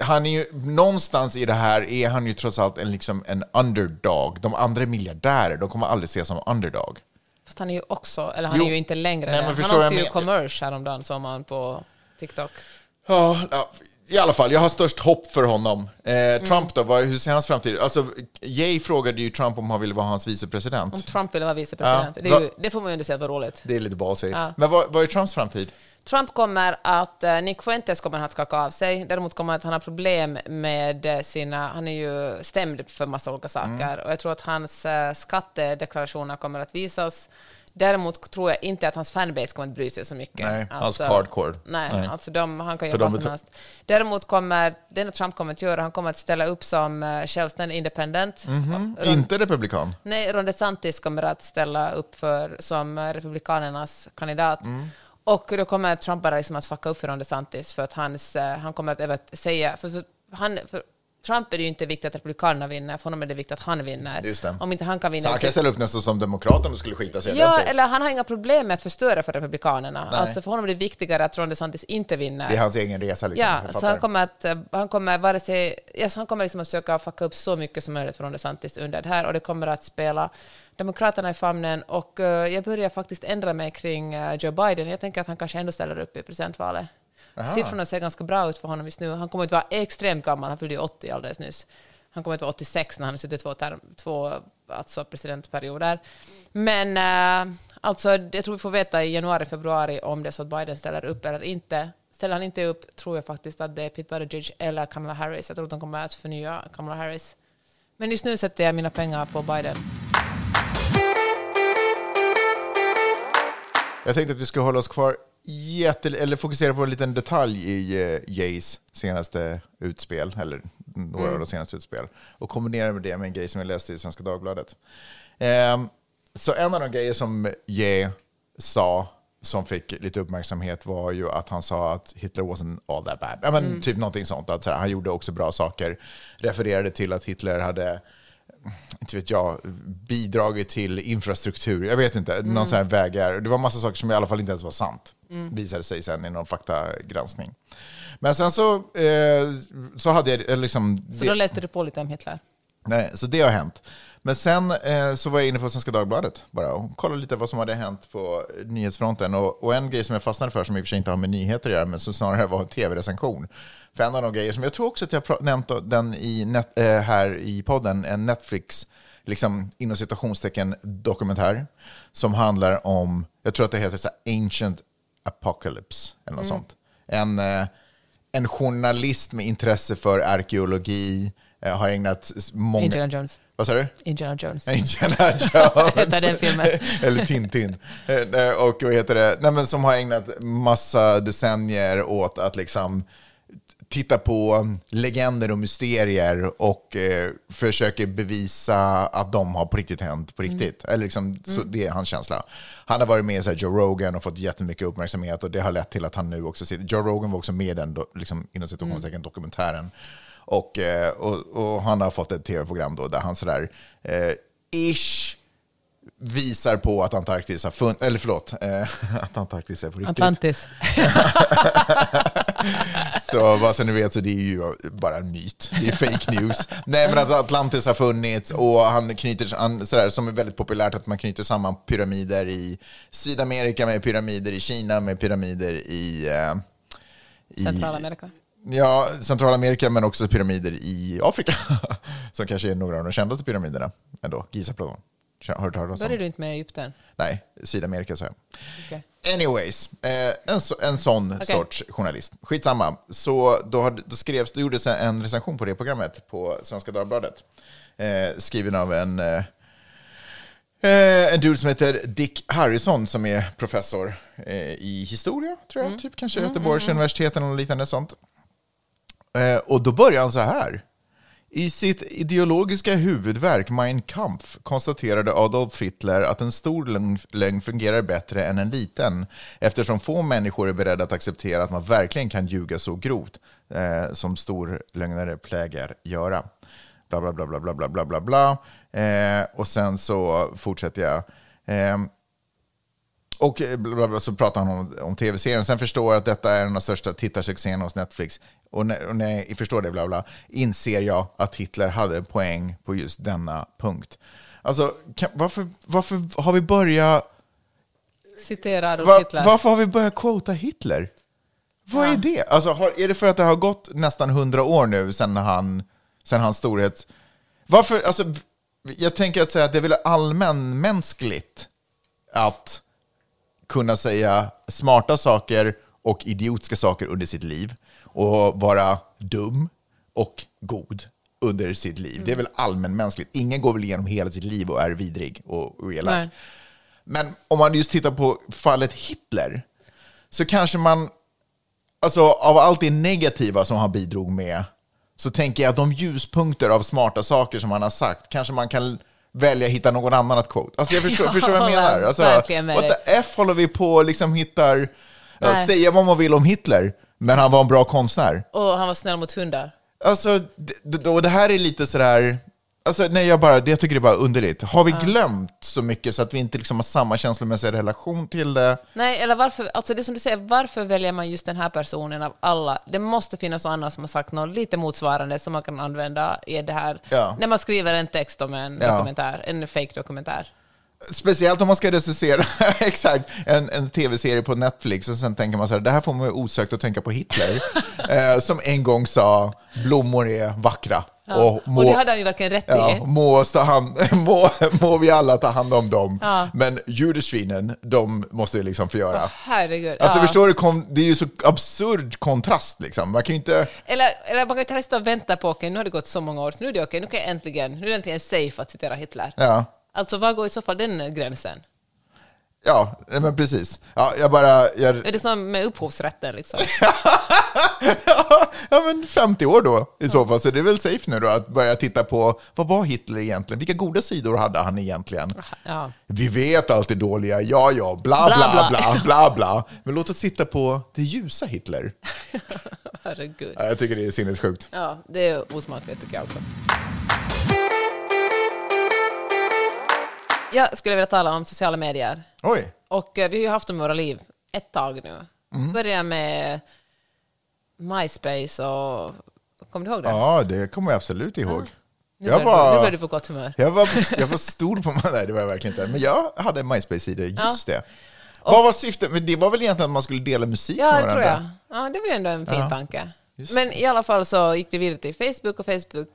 Speaker 2: han är ju, någonstans i det här är han ju trots allt en, liksom en underdog. De andra är miljardärer, de kommer aldrig ses som underdog.
Speaker 3: Fast han är ju också, eller han
Speaker 2: Jo.
Speaker 3: är ju inte längre
Speaker 2: Nej, men
Speaker 3: Han åkte ju
Speaker 2: men-
Speaker 3: commerce häromdagen såg man på TikTok.
Speaker 2: Ja, ja, i alla fall, jag har störst hopp för honom. Eh,
Speaker 3: Mm.
Speaker 2: Trump då, vad, hur ser hans framtid Alltså, Jay frågade ju Trump om han ville vara hans vicepresident.
Speaker 3: Om Trump ville vara vicepresident.
Speaker 2: Ja.
Speaker 3: Det, ju, det får man ju ändå säga var roligt.
Speaker 2: Det är lite ballsy.
Speaker 3: Ja.
Speaker 2: Men vad, vad är Trumps framtid?
Speaker 3: Trump kommer att, eh, Nick Fuentes kommer att skaka av sig. Däremot kommer att han ha problem med eh, sina, han är ju stämd för massa olika saker.
Speaker 2: Mm.
Speaker 3: Och jag tror att hans eh, skattedeklarationer kommer att visas. Däremot tror jag inte att hans fanbase kommer att bry sig så mycket.
Speaker 2: Nej, hans hardcore.
Speaker 3: Nej,
Speaker 2: Nej.
Speaker 3: alltså de, han kan göra vad som helst. Däremot kommer, det enda Trump kommer att göra, han kommer att ställa upp som självständig independent.
Speaker 2: Mhm.
Speaker 3: Ron-
Speaker 2: Inte republikan?
Speaker 3: Nej, Ron DeSantis kommer att ställa upp för, som Republikanernas kandidat.
Speaker 2: Mm.
Speaker 3: Och då kommer Trump bara liksom att fucka upp för Ron DeSantis för att hans, eh, han kommer att säga... För, för, han, för Trump är det ju inte viktigt att Republikanerna vinner, för honom är det viktigt att han vinner.
Speaker 2: Just det.
Speaker 3: Om inte han kan
Speaker 2: Så
Speaker 3: vinna...
Speaker 2: han kan ställa upp nästan som demokrat om det skulle skita sig
Speaker 3: Ja, eller han har inga problem med att förstöra för Republikanerna.
Speaker 2: Nej.
Speaker 3: Alltså för honom är det viktigare att Ron DeSantis inte vinner.
Speaker 2: Det är hans egen resa. Liksom.
Speaker 3: Ja, så han kommer att, eh, han kommer vare sig, så han kommer liksom att försöka fucka upp så mycket som möjligt från DeSantis under det här och det kommer att spela Demokraterna i famnen och eh, jag börjar faktiskt ändra mig kring eh, Joe Biden. Jag tänker att han kanske ändå ställer upp i presidentvalet.
Speaker 2: Aha.
Speaker 3: Siffrorna ser ganska bra ut för honom just nu. Han kommer att vara extremt gammal, han fyllde ju 80 alldeles nyss. Han kommer att vara 86 när han har suttit två, term, två alltså presidentperioder. Men eh, alltså, jag tror vi får veta i januari, februari om det är så att Biden ställer upp eller inte. Ställer han inte upp tror jag faktiskt att det är Pete Buttigieg eller Kamala Harris. Jag tror att de kommer att förnya Kamala Harris. Men just nu sätter jag mina pengar på Biden.
Speaker 2: Jag tänkte att vi ska hålla oss kvar jätte, eller fokusera på en liten detalj i uh, Jays senaste utspel, eller några av de senaste utspel, och kombinera med det med en grej som jag läste i Svenska Dagbladet. Ehm, så en av de grejer som Jay sa som fick lite uppmärksamhet var ju att han sa att Hitler wasn't all that bad. Ja, men Typ någonting sånt, att så här, han gjorde också bra saker. Refererade till att Hitler hade inte vet jag, bidragit till infrastruktur. Jag vet inte, någon sån här vägar. Det var massa saker som i alla fall inte ens var sant. Visade sig sen i någon faktagranskning. Men sen så, eh, så hade jag eh, liksom...
Speaker 3: Så då läste du på lite om Hitler.
Speaker 2: Nej, så det har hänt. Men sen eh, så var jag inne på Svenska Dagbladet bara och kollade lite vad som hade hänt på nyhetsfronten. Och, och en grej som jag fastnade för, som i och för sig inte har med nyheter att göra, men som snarare var en tv-recension. För en av de grejer som jag tror också att jag nämnt den i net, eh, här i podden, en Netflix, liksom inom citationstecken, dokumentär, som handlar om, jag tror att det heter så Ancient Apocalypse, eller något sånt. En, eh, en journalist med intresse för arkeologi, eh, har ägnat många...
Speaker 3: Indiana Jones.
Speaker 2: Vad sa du?
Speaker 3: Indiana Jones.
Speaker 2: Indiana Jones.
Speaker 3: Heter den filmen.
Speaker 2: Eller Tintin. Eh, Och vad heter det? Nej, men som har ägnat massa decennier åt att liksom titta på legender och mysterier och eh, försöker bevisa att de har på riktigt hänt på riktigt. Eller liksom, så det är hans känsla. Han har varit med i så Joe Rogan och fått jättemycket uppmärksamhet och det har lett till att han nu också sitter... Joe Rogan var också med i den liksom, inom citationstecken dokumentären. Och, eh, och, och han har fått ett tv-program då där han sådär eh, ish visar på att Antarktis har funnits, eller förlåt, eh, att Antarktis är på riktigt.
Speaker 3: Atlantis.
Speaker 2: Så vad så ni vet så det är ju bara en myt. Det är fake news. Nej men att Atlantis har funnits och han knyter, han, sådär, som är väldigt populärt att man knyter samman pyramider i Sydamerika med pyramider i Kina med pyramider i... Eh, i
Speaker 3: Centralamerika.
Speaker 2: Ja, Centralamerika men också pyramider i Afrika. Som kanske är några av de kändaste pyramiderna ändå. Gizaplan. Har du hört talas om?
Speaker 3: Började du inte med Egypten?
Speaker 2: Nej, Sydamerika sa jag.
Speaker 3: Okej.
Speaker 2: Anyways, eh, en, så, en sån
Speaker 3: Okej.
Speaker 2: sorts journalist. Skitsamma. Så då, hade- då skrevs, då gjordes en recension på det programmet på Svenska Dagbladet. Eh, skriven av en, eh, eh, en dude som heter Dick Harrison som är professor eh, i historia, tror jag. Typ kanske Göteborgs universitet eller något liknande sånt. Eh, och då börjar han så här. I sitt ideologiska huvudverk Mein Kampf konstaterade Adolf Hitler att en stor lögn, fungerar bättre än en liten eftersom få människor är beredda att acceptera att man verkligen kan ljuga så grovt eh, som storlögnare plägar göra. Bla, bla, bla, bla, bla, bla, bla, bla, bla. Eh, och sen så fortsätter jag. Eh, och bla bla bla, så pratar han om, om tv-serien. Sen förstår jag att detta är en av de största tittarsuccéerna hos Netflix. Och när, och när jag förstår det, bla bla, inser jag att Hitler hade en poäng på just denna punkt. Alltså, kan, varför, varför har vi börjat...
Speaker 3: Citera Adolf
Speaker 2: Va,
Speaker 3: Hitler.
Speaker 2: varför har vi börjat quota Hitler? Vad är det? Alltså, har, är det för att det har gått nästan hundra år nu sedan han, sen hans storhet... Varför, alltså, jag tänker att, säga att det är väl allmänmänskligt att kunna säga smarta saker och idiotiska saker under sitt liv och vara dum och god under sitt liv. Det är väl allmänmänskligt. Ingen går väl igenom hela sitt liv och är vidrig och, och elak.
Speaker 3: Nej.
Speaker 2: Men om man just tittar på fallet Hitler så kanske man, alltså av allt det negativa som han bidrog med, så tänker jag att de ljuspunkter av smarta saker som han har sagt, kanske man kan välja att hitta någon annan att quote. Alltså jag förstår,
Speaker 3: Jag
Speaker 2: förstår vad jag menar. Alltså, what the F håller vi på och liksom hittar, ja,
Speaker 3: Nej.
Speaker 2: säga vad man vill om Hitler, men han var en bra konstnär.
Speaker 3: Och han var snäll mot hundar.
Speaker 2: Alltså, det, och det här är lite sådär... Alltså, nej, jag, bara, det- jag tycker det är bara underligt. Har vi glömt så mycket så att vi inte liksom har samma känslomässiga relation till det?
Speaker 3: Nej, eller varför, alltså det som du säger, varför väljer man just den här personen av alla? Det måste finnas någon annan som har sagt något lite motsvarande som man kan använda i det här,
Speaker 2: Ja.
Speaker 3: när man skriver en text om en
Speaker 2: Ja.
Speaker 3: dokumentär, en fake dokumentär.
Speaker 2: Speciellt om man ska recensera exakt, en, en tv-serie på Netflix och sen tänker man så här, det här får man ju osökt att tänka på Hitler, eh, som en gång sa blommor är vackra. Och, må,
Speaker 3: och det hade han ju verkligen rätt
Speaker 2: ja,
Speaker 3: i.
Speaker 2: må, hand, må, må vi alla ta hand om dem.
Speaker 3: Ja.
Speaker 2: Men judesvinen, de måste vi liksom få göra.
Speaker 3: Herregud.
Speaker 2: Alltså
Speaker 3: ja.
Speaker 2: förstår du, kom, det är ju så absurd kontrast liksom. Man kan ju inte...
Speaker 3: Eller, eller man kan ju inte sitta och vänta på, okej, nu har det gått så många år, så nu är det okej, nu kan jag äntligen, nu är det äntligen safe att citera Hitler.
Speaker 2: Ja,
Speaker 3: Alltså, var går i så fall den gränsen?
Speaker 2: ja men precis. Ja, jag bara... Jag,
Speaker 3: Är det som med upphovsrätten liksom?
Speaker 2: ja, men 50 år då i så fall, så det är väl safe nu då att börja titta på vad var Hitler egentligen? Vilka goda sidor hade han egentligen?
Speaker 3: Ja.
Speaker 2: Vi vet allt det dåliga, ja, ja, bla, bla,
Speaker 3: Bla,
Speaker 2: bla,
Speaker 3: bla.
Speaker 2: bla, bla, Men låt oss titta på det ljusa Hitler.
Speaker 3: Herregud.
Speaker 2: Ja, jag tycker det är sinnessjukt.
Speaker 3: Ja, det är osmakligt tycker jag också. Jag skulle vilja tala om sociala medier.
Speaker 2: Oj,
Speaker 3: Och eh, vi har ju haft dem i våra liv ett tag nu.
Speaker 2: Mm.
Speaker 3: Började med MySpace och... Kommer du ihåg det?
Speaker 2: ja, det kommer jag absolut ihåg.
Speaker 3: Nu
Speaker 2: Jag
Speaker 3: börjar du- nu
Speaker 2: var,
Speaker 3: du på gott humör.
Speaker 2: jag var, jag var stor på... Nej, det var jag verkligen inte. Men jag hade en MySpace-sida, just
Speaker 3: Ja.
Speaker 2: det. Vad var syftet? Men det var väl egentligen att man skulle dela musik
Speaker 3: Ja,
Speaker 2: med
Speaker 3: det tror
Speaker 2: varandra?
Speaker 3: jag. Ja, det var ju ändå en fin
Speaker 2: Ja.
Speaker 3: tanke.
Speaker 2: Just
Speaker 3: Men i alla fall så gick det vidare till Facebook och Facebook...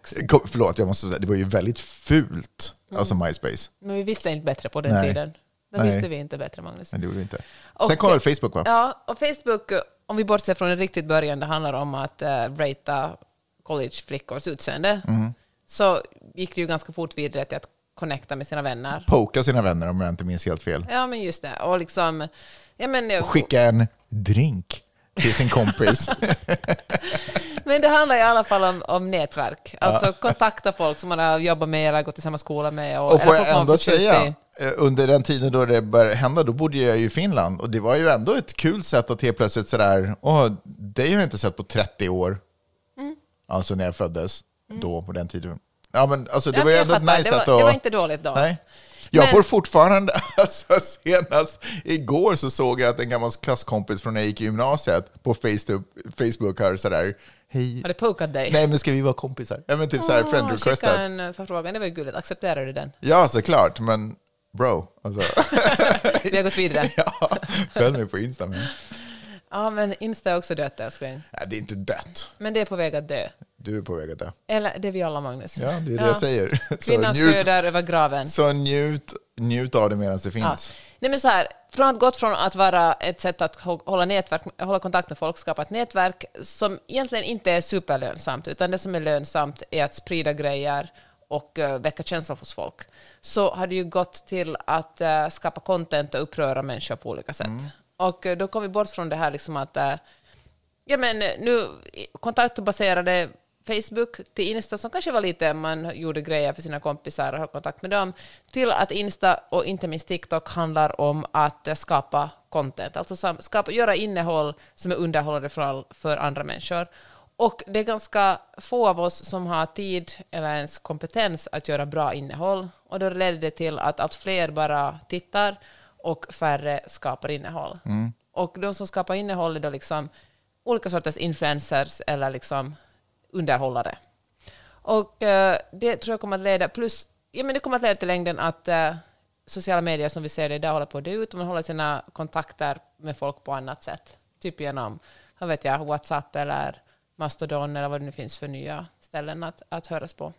Speaker 2: Förlåt, jag måste säga, det var ju väldigt fult, alltså MySpace.
Speaker 3: Men vi visste inte bättre på den
Speaker 2: Nej.
Speaker 3: tiden. Då
Speaker 2: Nej.
Speaker 3: visste vi inte bättre, Magnus.
Speaker 2: Men det gjorde vi inte.
Speaker 3: Och-
Speaker 2: Sen kom väl Facebook, va?
Speaker 3: Ja, och Facebook, om vi bortser från den riktigt början, det handlar om att uh, ratea collegeflickors utseende,
Speaker 2: Mm.
Speaker 3: så gick det ju ganska fort vidare till att connecta med sina vänner.
Speaker 2: Poka sina vänner om jag inte minns helt fel.
Speaker 3: Ja, men just det. Och liksom... Ja, men,
Speaker 2: Och skicka en drink till sin kompis.
Speaker 3: men det handlar i alla fall om, om nätverk. Alltså kontakta folk som man har jobbat med eller gått i samma skola med. Och,
Speaker 2: Och får jag ändå säga, eh, under den tiden då det började hända, då bodde jag ju i Finland. Och det var ju ändå ett kul sätt att helt plötsligt sådär, åh, dig har jag inte sett på 30 år.
Speaker 3: Mm.
Speaker 2: Alltså när jag föddes, då, på den tiden. Ja, men alltså det
Speaker 3: Ja,
Speaker 2: var ju ändå ett nice
Speaker 3: det, var,
Speaker 2: sätt att...
Speaker 3: det var inte dåligt då.
Speaker 2: Nej. Jag
Speaker 3: Men-
Speaker 2: får fortfarande, alltså senast igår så såg jag att en gammal klasskompis från när jag gick i gymnasiet på Facebook, Facebook har sådär, hej,
Speaker 3: Har det pokat dig?
Speaker 2: nej men ska vi vara kompisar? Ja men typ såhär friend
Speaker 3: Åh,
Speaker 2: requested.
Speaker 3: Skicka en eh, förfrågan, det var ju gulligt. Accepterar du den?
Speaker 2: Ja såklart, men bro, alltså.
Speaker 3: Vi har gått vidare.
Speaker 2: ja, följ mig på Insta men.
Speaker 3: Ja, men Insta är också dött, älskling.
Speaker 2: Nej, det är inte dött.
Speaker 3: Men det är på väg att dö.
Speaker 2: Du är på väg att dö.
Speaker 3: Eller det är vi alla, Magnus.
Speaker 2: Ja, det är det jag säger.
Speaker 3: Kvinnan föder över graven.
Speaker 2: så njut, njut av det medan det
Speaker 3: Ja.
Speaker 2: finns.
Speaker 3: Nej, men så här, från att gått från att vara ett sätt att hå- hålla, nätverk, hålla kontakt med folk, skapa ett nätverk som egentligen inte är superlönsamt, utan det som är lönsamt är att sprida grejer och uh, väcka känslor hos folk, så har det ju gått till att eh, skapa content och uppröra människor på olika sätt. Och eh, då kom vi bort från det här liksom att eh, ja, men eh, nu kontaktbaserade Facebook till Insta som kanske var lite, man gjorde grejer för sina kompisar och höll kontakt med dem, till att Insta och inte minst TikTok handlar om att skapa content, alltså skapa, göra innehåll som är underhållande för, för andra människor. Och det är ganska få av oss som har tid eller ens kompetens att göra bra innehåll. Och då leder det till att allt fler bara tittar och färre skapar innehåll. Och de som skapar innehåll är då liksom olika sorters influencers eller liksom underhållare. Och eh, det tror jag kommer att leda, plus, ja men det kommer att leda till längden att eh, sociala medier som vi ser det idag håller på att dö ut och man håller sina kontakter med folk på annat sätt. Typ genom, vad vet jag, WhatsApp eller Mastodon eller vad det nu finns för nya ställen att, att höras på.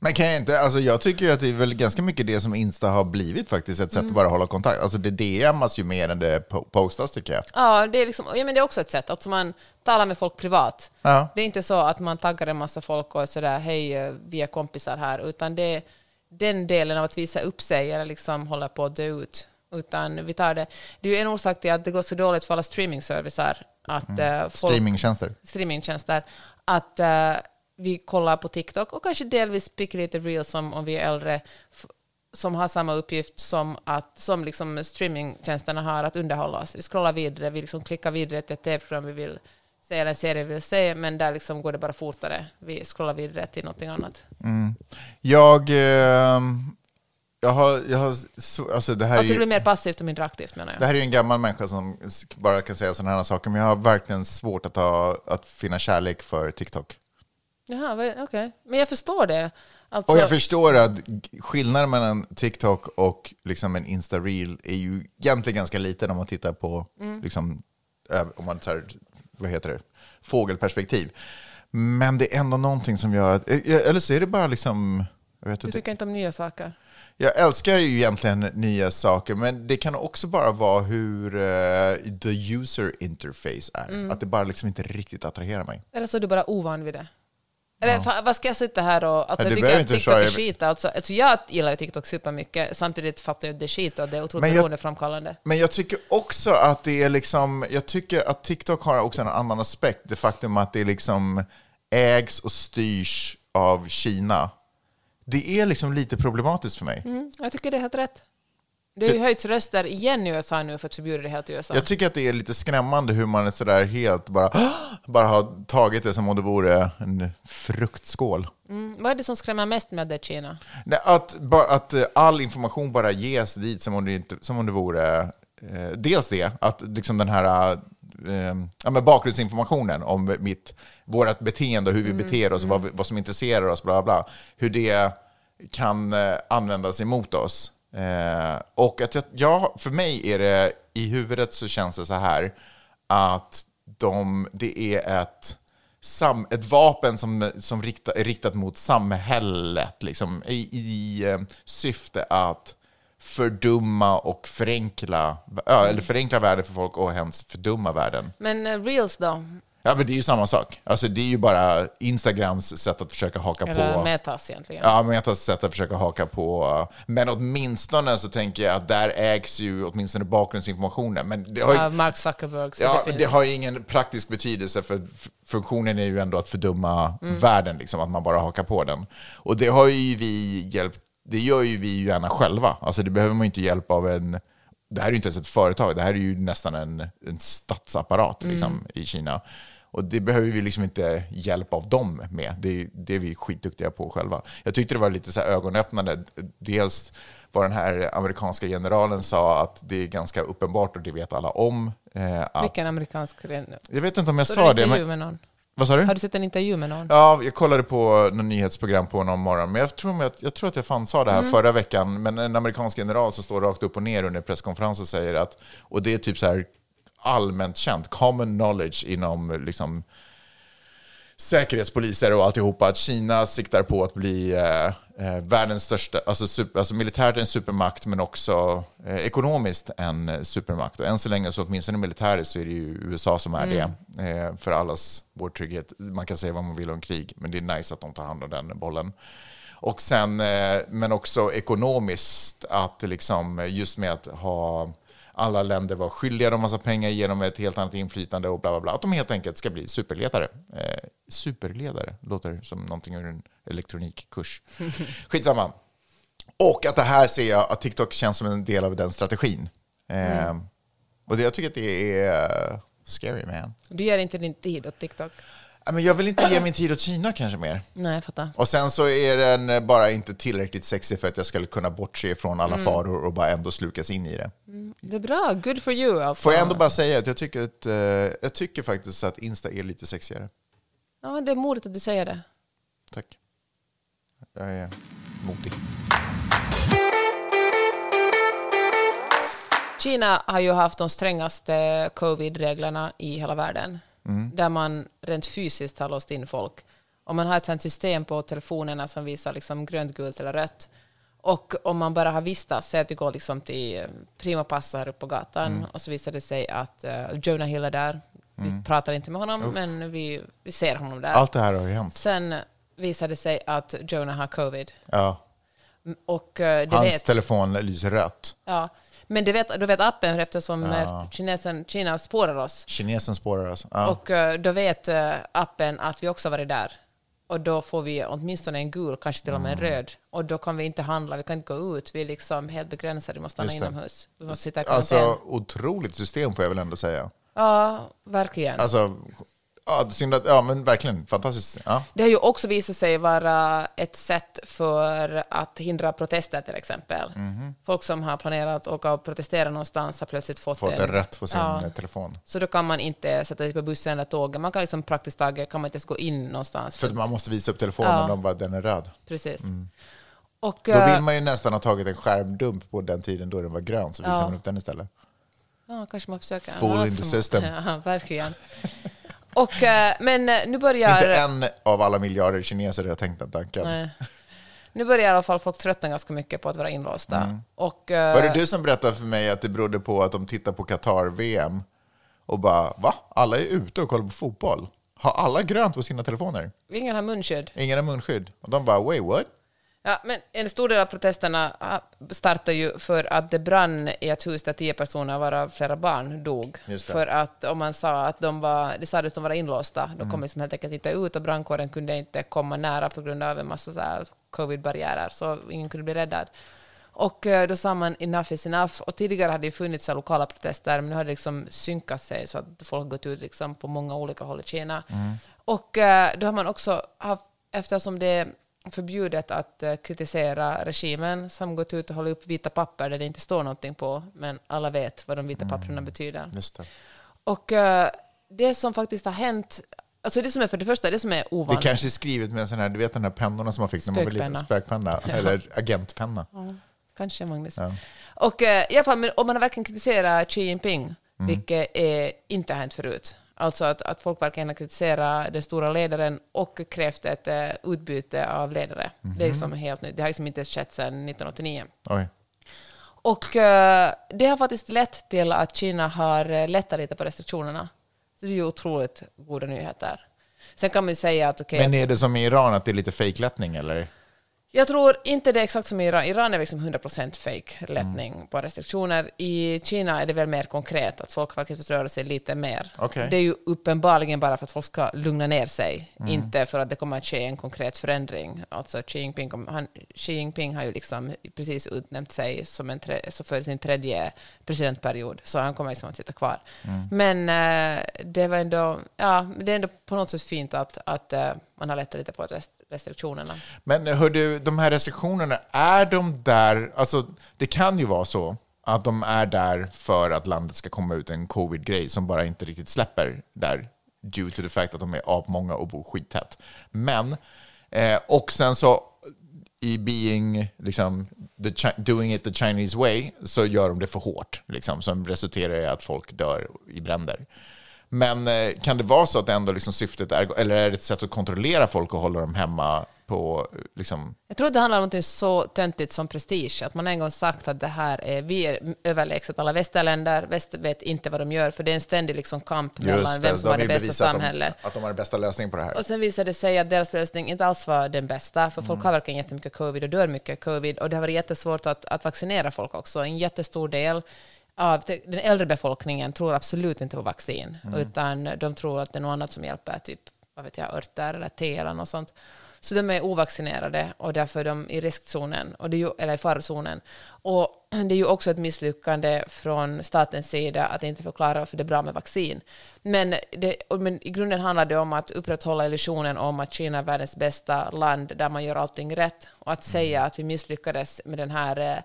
Speaker 2: Men kan jag inte, alltså jag tycker att det är väl ganska mycket det som Insta har blivit faktiskt, ett sätt
Speaker 3: Mm.
Speaker 2: att bara hålla kontakt. Alltså det DMas ju mer än det po- postas tycker jag.
Speaker 3: Ja, det är, liksom, ja, men det är också ett sätt. Alltså man talar med folk privat.
Speaker 2: Ja.
Speaker 3: Det är inte så att man taggar en massa folk och är sådär, hej, eh, vi är kompisar här, utan det är den delen av att visa upp sig eller liksom hålla på att dö ut. Utan vi tar det. Det är ju en orsak till att det går så dåligt för alla streamingservicer, att
Speaker 2: Mm.
Speaker 3: eh, folk,
Speaker 2: Streamingtjänster.
Speaker 3: streamingtjänster, att eh, vi kollar på TikTok och kanske delvis pickar lite reels som om vi är äldre, som har samma uppgift som, att, som liksom streamingtjänsterna har att underhålla oss. Vi scrollar vidare, vi liksom klickar vidare till ett tv-program vi vill se eller en serie vi vill se, men där liksom går det bara fortare. Vi scrollar vidare till någonting annat.
Speaker 2: Jag, ehm, jag har, jag har så, alltså det här är
Speaker 3: Alltså det
Speaker 2: ju...
Speaker 3: blir mer passivt och mindre aktivt menar jag.
Speaker 2: Det här är ju en gammal människa som bara kan säga sådana här saker, men jag har verkligen svårt att, ha, att finna kärlek för TikTok.
Speaker 3: Jaha, okej. Men jag förstår det. Alltså,
Speaker 2: Och jag förstår att skillnaden mellan TikTok och liksom en Insta-reel är ju egentligen ganska liten om man tittar på,
Speaker 3: Mm.
Speaker 2: liksom, om man tar, vad heter det, fågelperspektiv. Men det är ändå någonting som gör att, eh, eller så är det bara liksom, jag vet
Speaker 3: du tycker inte om nya saker?
Speaker 2: jag älskar ju egentligen nya saker, men det kan också bara vara hur eh, the user interface är.
Speaker 3: Mm.
Speaker 2: Att det bara liksom inte riktigt attraherar mig.
Speaker 3: Eller så är du bara ovan vid det? Eller fa- vad ska jag sitta här och... Alltså
Speaker 2: Ja,
Speaker 3: jag tycker att TikTok är skit. Alltså, alltså jag gillar TikTok supermycket. Samtidigt fattar jag att det är skit och att det är otroligt beroendeframkallande.
Speaker 2: Men jag tycker också att det är liksom, jag tycker att TikTok har också en annan aspekt. Det faktum att det liksom ägs och styrs av Kina. Det är liksom lite problematiskt för mig.
Speaker 3: Mm, jag tycker det är helt rätt. Det har ju höjts röster igen i USA nu för att förbjuda det helt i USA.
Speaker 2: Jag tycker att det är lite skrämmande hur man är sådär helt bara, bara har tagit det som om det vore en fruktskål.
Speaker 3: Mm, vad är det som skrämmer mest med det Kina?
Speaker 2: Nej, att, bara, att eh, all information bara ges dit som om det, inte, som om det vore... Eh, dels det, att liksom den här eh, ja, men bakgrundsinformationen om mitt, vårt beteende, hur vi beter oss, vad, vi- vad som intresserar oss, bla bla, hur det kan eh, användas emot oss. Eh, och att jag, ja, för mig är det, i huvudet så känns det så här, att de, det är ett, sam, ett vapen som, som rikta, är riktat mot samhället liksom, i, i eh, syfte att fördumma och förenkla, eh, eller förenkla världen för folk och hemskt fördumma världen.
Speaker 3: Men eh, reels då?
Speaker 2: Ja, men det är ju samma sak. Alltså, det är ju bara Instagrams sätt att försöka haka
Speaker 3: Eller
Speaker 2: på.
Speaker 3: metas egentligen?
Speaker 2: Ja, Metas sätt att försöka haka på. Men åtminstone så tänker jag att där ägs ju åtminstone bakgrundsinformationen. Men det har ju,
Speaker 3: Av Mark Zuckerberg.
Speaker 2: Ja,
Speaker 3: definitivt.
Speaker 2: det har ju ingen praktisk betydelse för funktionen är ju ändå att fördumma
Speaker 3: Mm.
Speaker 2: världen, liksom, att man bara hakar på den. Och det har ju vi hjälpt, det gör ju vi ju gärna själva. Alltså det behöver man ju inte hjälp av en, det här är ju inte ens ett företag, det här är ju nästan en, en statsapparat liksom, i Kina. Och det behöver vi liksom inte hjälp av dem med. Det, det är vi skitduktiga på själva. Jag tyckte det var lite så här ögonöppnande. Dels vad den här amerikanska generalen sa att det är ganska uppenbart och det vet alla om. Eh, att,
Speaker 3: Vilken amerikansk ren...
Speaker 2: jag vet inte om jag
Speaker 3: Så
Speaker 2: sa det, men... Vad sa du?
Speaker 3: Har du sett en intervju med någon?
Speaker 2: Ja, jag kollade på något nyhetsprogram på någon morgon, men jag tror, jag, jag tror att jag fan sa det här förra veckan, men en amerikansk general som står rakt upp och ner under presskonferensen säger att, och det är typ så här allmänt känt, common knowledge inom liksom, säkerhetspoliser och alltihopa, att Kina siktar på att bli eh, eh, världens största, alltså, super, alltså militärt en supermakt, men också eh, ekonomiskt en eh, supermakt. Och än så länge, så åtminstone militäriskt, så är det ju USA som är det. Eh, för allas vår trygghet. Man kan säga vad man vill om krig, men det är nice att de tar hand om den bollen. Och sen, eh, men också ekonomiskt, att liksom, just med att ha alla länder var skyldiga dem massa pengar genom ett helt annat inflytande och bla bla bla. Att de helt enkelt ska bli superledare. Eh, superledare låter som någonting ur en elektronikkurs. Skitsamma. Och att det här ser jag att TikTok känns som en del av den strategin. Eh, Och det, jag tycker att det är eh, scary man.
Speaker 3: Du ger inte din tid åt TikTok?
Speaker 2: Men jag vill inte ge min tid åt Kina kanske mer.
Speaker 3: Nej, jag fattar.
Speaker 2: Och sen så är den bara inte tillräckligt sexig för att jag skulle kunna bortse från alla faror och bara ändå slukas in i det.
Speaker 3: Det är bra. Good for you. Alltså.
Speaker 2: Får jag ändå bara säga att jag tycker, att, eh, jag tycker faktiskt att Insta är lite sexigare.
Speaker 3: Ja, men det är modigt att du säger det.
Speaker 2: Tack. Jag är modig.
Speaker 3: Kina har ju haft de strängaste covid-reglerna i hela världen. Där man rent fysiskt har låst in folk. Och man har ett sånt system på telefonerna som visar liksom grönt, gult eller rött. Och om man bara har vistats, säg att vi går liksom till eh, Primo Passo här uppe på gatan och så visar det sig att uh, Jonah Hill är där. Vi pratar inte med honom, men vi, vi ser honom där.
Speaker 2: Allt det här har ju hänt.
Speaker 3: Sen visar det sig att Jonah har covid.
Speaker 2: Ja.
Speaker 3: Och det
Speaker 2: Hans
Speaker 3: vet...
Speaker 2: telefon lyser rött.
Speaker 3: Ja, men det vet, då vet appen eftersom ja. kinesen, Kina spårar oss.
Speaker 2: Kinesen spårar alltså. Ja.
Speaker 3: Och eh, då vet eh, appen att vi också varit där. Och då får vi åtminstone en gul, kanske till och med en
Speaker 2: Mm.
Speaker 3: röd. Och då kan vi inte handla, vi kan inte gå ut. Vi är liksom helt begränsade, vi måste stanna inomhus. Vi måste sitta i.
Speaker 2: Alltså, otroligt system får jag väl ändå säga.
Speaker 3: ja, verkligen.
Speaker 2: Alltså, Ja, synd att, ja, men verkligen fantastiskt. Ja.
Speaker 3: Det har ju också visat sig vara ett sätt för att hindra protester till exempel.
Speaker 2: Mhm.
Speaker 3: Folk som har planerat att åka och protestera någonstans har plötsligt fått,
Speaker 2: Fått en rött på sin
Speaker 3: Ja.
Speaker 2: telefon.
Speaker 3: Så då kan man inte sätta sig på bussen eller tåget. Man kan liksom praktiskt taget kan man inte ens gå in någonstans.
Speaker 2: För att man måste visa upp telefonen
Speaker 3: Ja.
Speaker 2: och de bara, den är röd.
Speaker 3: Precis. Och,
Speaker 2: Då
Speaker 3: eh,
Speaker 2: vill man ju nästan ha tagit en skärmdump på den tiden då den var grön, så visar
Speaker 3: Ja.
Speaker 2: man upp den istället.
Speaker 3: Ja, kanske man försöker.
Speaker 2: Full in the system.
Speaker 3: Ja, verkligen. Och, eh, men eh, nu börjar...
Speaker 2: Inte en av alla miljarder kineser har tänkt den tanken.
Speaker 3: Nej. Nu börjar i alla fall folk tröttna ganska mycket på att vara inlåsta. Och, eh,
Speaker 2: Mm. Var det du som berättade för mig att det berodde på att de tittar på Qatar-VM och bara, va? Alla är ute och kollar på fotboll. Har alla grönt på sina telefoner?
Speaker 3: Ingen har munskydd.
Speaker 2: Ingen har munskydd. Och de bara, wait what?
Speaker 3: Ja, men en stor del av protesterna ah, startade ju för att det brann i ett hus där tio personer, varav flera barn, dog. För att om man sa att de var, det sades att de var inlåsta,
Speaker 2: Mm.
Speaker 3: de kom liksom helt enkelt inte ut och brandkåren kunde inte komma nära på grund av en massa covid-barriärer, så ingen kunde bli räddad. Och eh, då sa man enough is enough. Och tidigare hade det funnits så lokala protester, men nu har det liksom synkat sig så att folk har gått ut liksom på många olika håll i Kina. Och eh, då har man också haft, eftersom det förbjudet att eh, kritisera regimen, man gått ut och hållit upp vita papper där det inte står någonting på, men alla vet vad de vita papperna betyder.
Speaker 2: Just det.
Speaker 3: Och eh, det som faktiskt har hänt, alltså det som är för det första, det som är
Speaker 2: Det
Speaker 3: ovanligt.
Speaker 2: kanske är skrivet med en sån här, du vet den här pennorna som man fick när man var liten,
Speaker 3: Spökpenna.
Speaker 2: eller agentpenna.
Speaker 3: Kanske, Magnus.
Speaker 2: Ja.
Speaker 3: Och eh, i alla fall, om man har verkligen kritiserat Xi Jinping,
Speaker 2: Mm.
Speaker 3: vilket är, inte har hänt förut, alltså att, att folk verkligen har kritiserat den stora ledaren och krävt ett eh, utbyte av ledare. Det
Speaker 2: Mhm.
Speaker 3: är liksom helt nytt. Det har liksom inte skett sedan 1989.
Speaker 2: Oj.
Speaker 3: Och eh, det har faktiskt lett till att Kina har eh, lättat lite på restriktionerna. Så det är ju otroligt goda nyheter. Sen kan man ju säga att okej,
Speaker 2: Men är det som i Iran, att det är lite fejklättning eller?
Speaker 3: Jag tror inte det är exakt som i Iran. Iran är liksom 100% fake lättning på restriktioner. I Kina är det väl mer konkret, att folk faktiskt röra sig lite mer.
Speaker 2: Okej.
Speaker 3: Det är ju uppenbarligen bara för att folk ska lugna ner sig, inte för att det kommer att ske en konkret förändring. Alltså Xi Jinping, han, Xi Jinping har ju liksom precis utnämnt sig som en tre, så för sin tredje presidentperiod, så han kommer liksom att sitta kvar. Men eh, det var ändå, ja, det är ändå på något sätt fint att, att eh, man har lättat lite på rest- restriktionerna.
Speaker 2: Men hör du, de här restriktionerna, är de där, alltså det kan ju vara så att de är där för att landet ska komma ut en covid-grej som bara inte riktigt släpper där, due to the fact att de är apmånga och bor skittätt. Men, eh, och sen så i being, liksom, the doing it the Chinese way, så gör de det för hårt, liksom, som resulterar i att folk dör i bränder. Men eh, kan det vara så att ändå liksom syftet är, eller är det ett sätt att kontrollera folk och hålla dem hemma på, liksom,
Speaker 3: Jag tror det handlar om något så töntigt som prestige. Att man en gång sagt att det här är, vi är överlägset alla västerländer. Väst vet inte vad de gör, för det är en ständig liksom kamp mellan vem som har det bästa
Speaker 2: bevisa att de,
Speaker 3: samhället.
Speaker 2: att de har den bästa lösningen på det här.
Speaker 3: Och sen visade det sig att deras lösning inte alls var den bästa, för
Speaker 2: Mm.
Speaker 3: folk har verkligen jättemycket covid och dör mycket covid. Och det har varit jättesvårt att, att vaccinera folk också. En jättestor del av den äldre befolkningen tror absolut inte på vaccin,
Speaker 2: Mm.
Speaker 3: utan de tror att det är något annat som hjälper, typ vad vet jag, örter eller te eller något sånt. Så de är ovaccinerade och därför är de i riskzonen, och det är ju, eller i farozonen. Och det är ju också ett misslyckande från statens sida att inte förklara varför det är bra med vaccin. Men, det, men i grunden handlar det om att upprätthålla illusionen om att Kina är världens bästa land där man gör allting rätt. Och att säga att vi misslyckades med den här eh,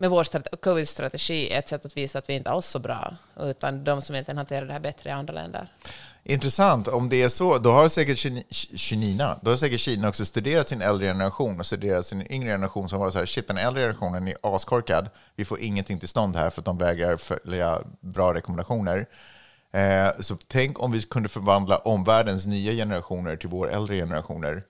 Speaker 3: med vår strate- covid-strategi är ett sätt att visa att vi inte alls är så bra, utan de som egentligen hanterar det här bättre i andra länder.
Speaker 2: Intressant. Om det är så, då har säkert Kina, då har säkert Kina också studerat sin äldre generation och studerat sin yngre generation som var så här, shit, den äldre generationen är askorkad. Vi får ingenting till stånd här för att de vägrar följa bra rekommendationer. Eh, så tänk om vi kunde förvandla omvärldens nya generationer till vår äldre generationer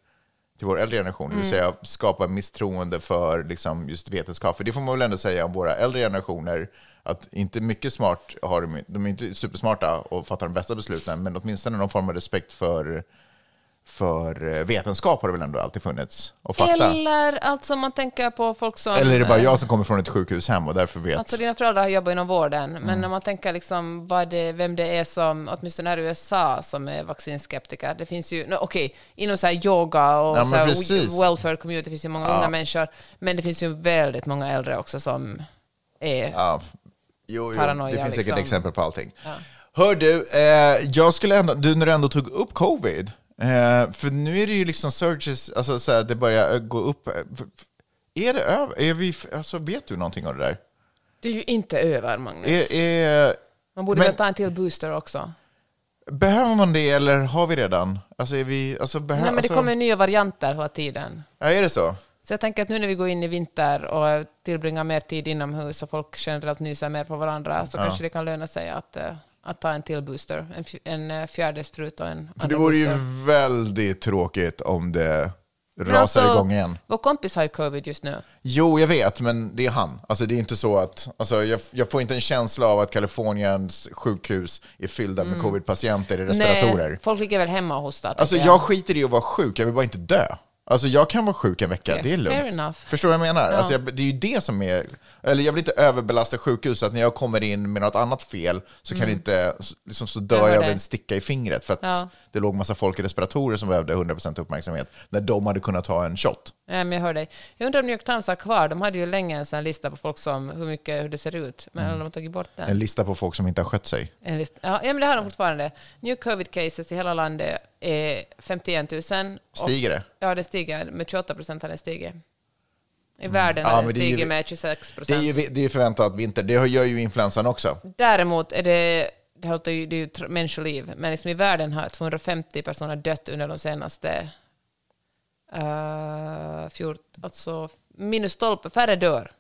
Speaker 2: till vår äldre generation, det vill säga skapa misstroende för liksom, just vetenskap. För det får man väl ändå säga om våra äldre generationer, att inte mycket smart har de, de är inte supersmarta och fattar de bästa besluten, men åtminstone någon form av respekt för, för eh, vetenskap har det väl ändå alltid funnits, och fakta. Eller,
Speaker 3: Eller alltså man tänker på folk som...
Speaker 2: är det bara
Speaker 3: eh,
Speaker 2: jag som kommer från ett sjukhushem och därför vet?
Speaker 3: Alltså dina föräldrar jobbar inom vården, men
Speaker 2: Mm.
Speaker 3: när man tänker liksom vad det, vem det är som, åtminstone här i USA, som är vaccinskeptiker. Det finns ju, no, okej, inom så här yoga och
Speaker 2: Ja,
Speaker 3: så här welfare community finns ju många unga människor, men det finns ju väldigt många äldre också som är...
Speaker 2: Ja, jo, jo,
Speaker 3: Paranoia,
Speaker 2: det finns säkert
Speaker 3: liksom.
Speaker 2: exempel på allting.
Speaker 3: Ja.
Speaker 2: Hör du, eh, jag skulle ändå, du när du ändå tog upp covid, eh, för nu är det ju liksom surges, alltså så här, det börjar gå upp. Är det över? Är vi, alltså, vet du någonting om det där?
Speaker 3: Det är ju inte över, Magnus.
Speaker 2: Är, är,
Speaker 3: Man borde
Speaker 2: men-
Speaker 3: väl ta en till booster också.
Speaker 2: behöver man det eller har vi redan? Alltså är vi, alltså,
Speaker 3: Nej, men det
Speaker 2: alltså,
Speaker 3: kommer nya varianter hela tiden.
Speaker 2: ja, är det så?
Speaker 3: Så jag tänker att nu när vi går in i vinter och tillbringar mer tid inomhus och folk generellt nyser mer på varandra så kanske det kan löna sig att, eh, att ta en till booster. En, eh, fjärde sprut och en andra
Speaker 2: det vore ju
Speaker 3: booster.
Speaker 2: väldigt tråkigt om det rasar
Speaker 3: alltså,
Speaker 2: igång igen.
Speaker 3: Vår kompis har ju covid just nu.
Speaker 2: Jo, jag vet, men det är han. Alltså, det är inte så att, alltså, jag, jag får inte en känsla av att Kaliforniens sjukhus är fyllda med covid-patienter i respiratorer.
Speaker 3: Nej, folk ligger väl hemma och hostar.
Speaker 2: Alltså
Speaker 3: tänker
Speaker 2: jag skiter i att vara sjuk, jag vill bara inte dö. Alltså jag kan vara sjuk en vecka,
Speaker 3: Okej,
Speaker 2: det är lugnt. Förstår du vad jag menar? Alltså, jag, det är ju det som är... Eller jag vill inte överbelasta sjukhus, så att när jag kommer in med något annat fel så kan det inte... Liksom, så dör
Speaker 3: Mm. Jag
Speaker 2: av en sticka i fingret för att
Speaker 3: Ja.
Speaker 2: det låg massa folk i respiratorer som behövde 100% uppmärksamhet när de hade kunnat ta en shot.
Speaker 3: Ja, men jag hör dig. Jag undrar om New York Times har kvar. De hade ju länge en sån lista på folk som, hur mycket hur det ser ut. Men
Speaker 2: Mm.
Speaker 3: de har tagit bort den.
Speaker 2: En lista på folk som inte har skött sig.
Speaker 3: En list. Ja, ja, men det har de fortfarande. New covid cases i hela landet är 51 000.
Speaker 2: Stiger det?
Speaker 3: Ja, det stiger. Med 28 procent har den stigit. I världen
Speaker 2: Ja,
Speaker 3: har
Speaker 2: men
Speaker 3: den
Speaker 2: är ju-
Speaker 3: stigit med 26
Speaker 2: Det är
Speaker 3: procent.
Speaker 2: ju det är förväntat vinter, det gör ju influensan också.
Speaker 3: Däremot är det, det, hotar ju, det är ju människoliv, men liksom i världen har 250 personer dött under de senaste uh, 14, alltså minus 12, färre dör.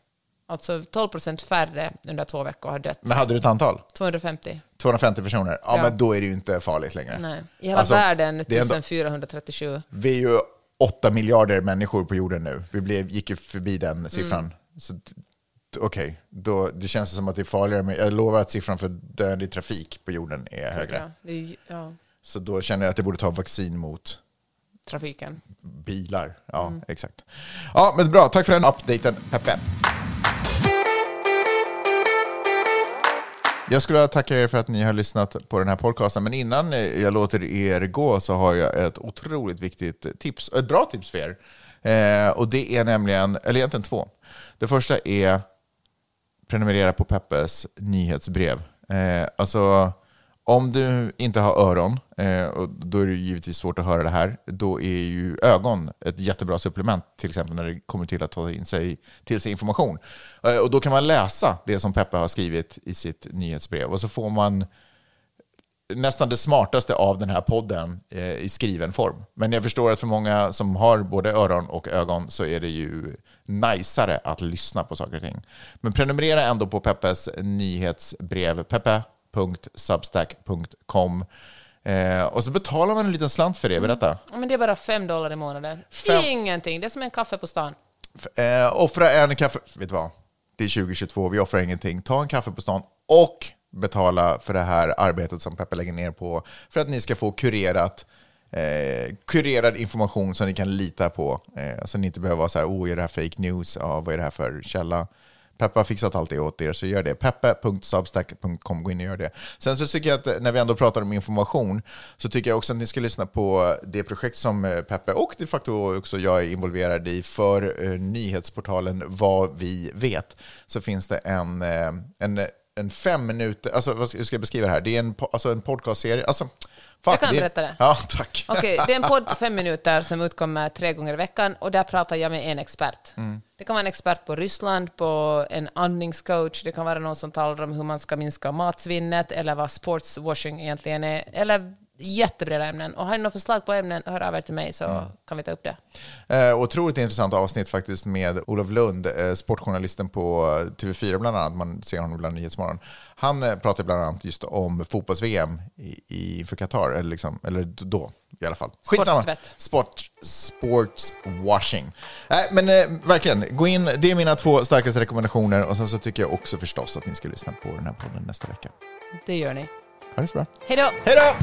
Speaker 3: Alltså 12 procent färre under två veckor har dött.
Speaker 2: Men hade du ett antal?
Speaker 3: 250.
Speaker 2: 250 personer? Ja,
Speaker 3: Ja.
Speaker 2: men då är det ju inte farligt längre.
Speaker 3: Nej. I hela
Speaker 2: Alltså,
Speaker 3: världen
Speaker 2: det är ändå-
Speaker 3: 1437.
Speaker 2: Vi är ju åtta miljarder människor på jorden nu. Vi blev, gick ju förbi den siffran.
Speaker 3: Mm.
Speaker 2: Så Okej, då det känns som att det är farligare. Med, jag lovar att siffran för död i trafik på jorden är högre.
Speaker 3: Ja, är, ja,
Speaker 2: Så då känner jag att det borde ta vaccin mot
Speaker 3: trafiken.
Speaker 2: bilar. Ja,
Speaker 3: Mm.
Speaker 2: exakt. Ja, men bra. Tack för den updaten, Peppe. Jag skulle vilja tacka er för att ni har lyssnat på den här podcasten, men innan jag låter er gå så har jag ett otroligt viktigt tips, ett bra tips för er. Eh, och det är nämligen, eller egentligen två. Det första är prenumerera på Peppes nyhetsbrev. Eh, alltså, om du inte har öron, eh, och då är det givetvis svårt att höra det här, då är ju ögon ett jättebra supplement, till exempel när det kommer till att ta in sig, till sig information. Eh, och då kan man läsa det som Peppe har skrivit i sitt nyhetsbrev, och så får man nästan det smartaste av den här podden eh, i skriven form. Men jag förstår att för många som har både öron och ögon så är det ju najsare att lyssna på saker och ting. Men prenumerera ändå på Peppes nyhetsbrev, Peppe! peppe.substack.com. Eh, och så betalar man en liten slant för det, berätta.
Speaker 3: Ja, Men det är bara fem dollar i månaden.
Speaker 2: Fem-
Speaker 3: Ingenting. Det är som en kaffe på stan.
Speaker 2: Eh, offra en kaffe... Vet du vad? Det är 2022, vi offrar ingenting. Ta en kaffe på stan och betala för det här arbetet som Peppe lägger ner på för att ni ska få kurerat Eh, kurerad information som ni kan lita på. Eh, så ni inte behöver vara så här, oh, är det här fake news? Ja, vad är det här för källa? Peppe har fixat allt det åt er, så gör det. Peppe.substack.com, gå in och gör det. Sen så tycker jag att eh, när vi ändå pratar om information, så tycker jag också att ni ska lyssna på det projekt som eh, Peppe och de facto också jag är involverad i för eh, nyhetsportalen Vad vi vet. Så finns det en, en, en fem minuter, alltså hur ska jag beskriva det här? Det är en, alltså en podcastserie, alltså, fuck,
Speaker 3: Jag kan berätta det.
Speaker 2: Ja, tack.
Speaker 3: Okej, det är en podd på fem minuter som utkommer tre gånger i veckan och där pratar jag med en expert. Det kan vara en expert på Ryssland, på en andningscoach, det kan vara någon som talar om hur man ska minska matsvinnet eller vad sportswashing egentligen är, eller jättebreda ämnen. Och har ni några förslag på ämnen, hör av er till mig så kan vi ta upp det.
Speaker 2: Eh, otroligt intressant avsnitt faktiskt med Olof Lund, eh, sportjournalisten på TV4 bland annat. Man ser honom ibland i Nyhetsmorgon. Han eh, pratar bland annat just om fotbolls-VM i, i, för Qatar, eller, liksom, eller då i alla fall. Skitsamma.
Speaker 3: Sportstvätt.
Speaker 2: Sport, sportswashing. Nej, men eh, verkligen, gå in. Det är mina två starkaste rekommendationer. Och sen så tycker jag också förstås att ni ska lyssna på den här podden nästa vecka.
Speaker 3: Det gör ni.
Speaker 2: Ha det så bra.
Speaker 3: Hej då!
Speaker 2: Hej då!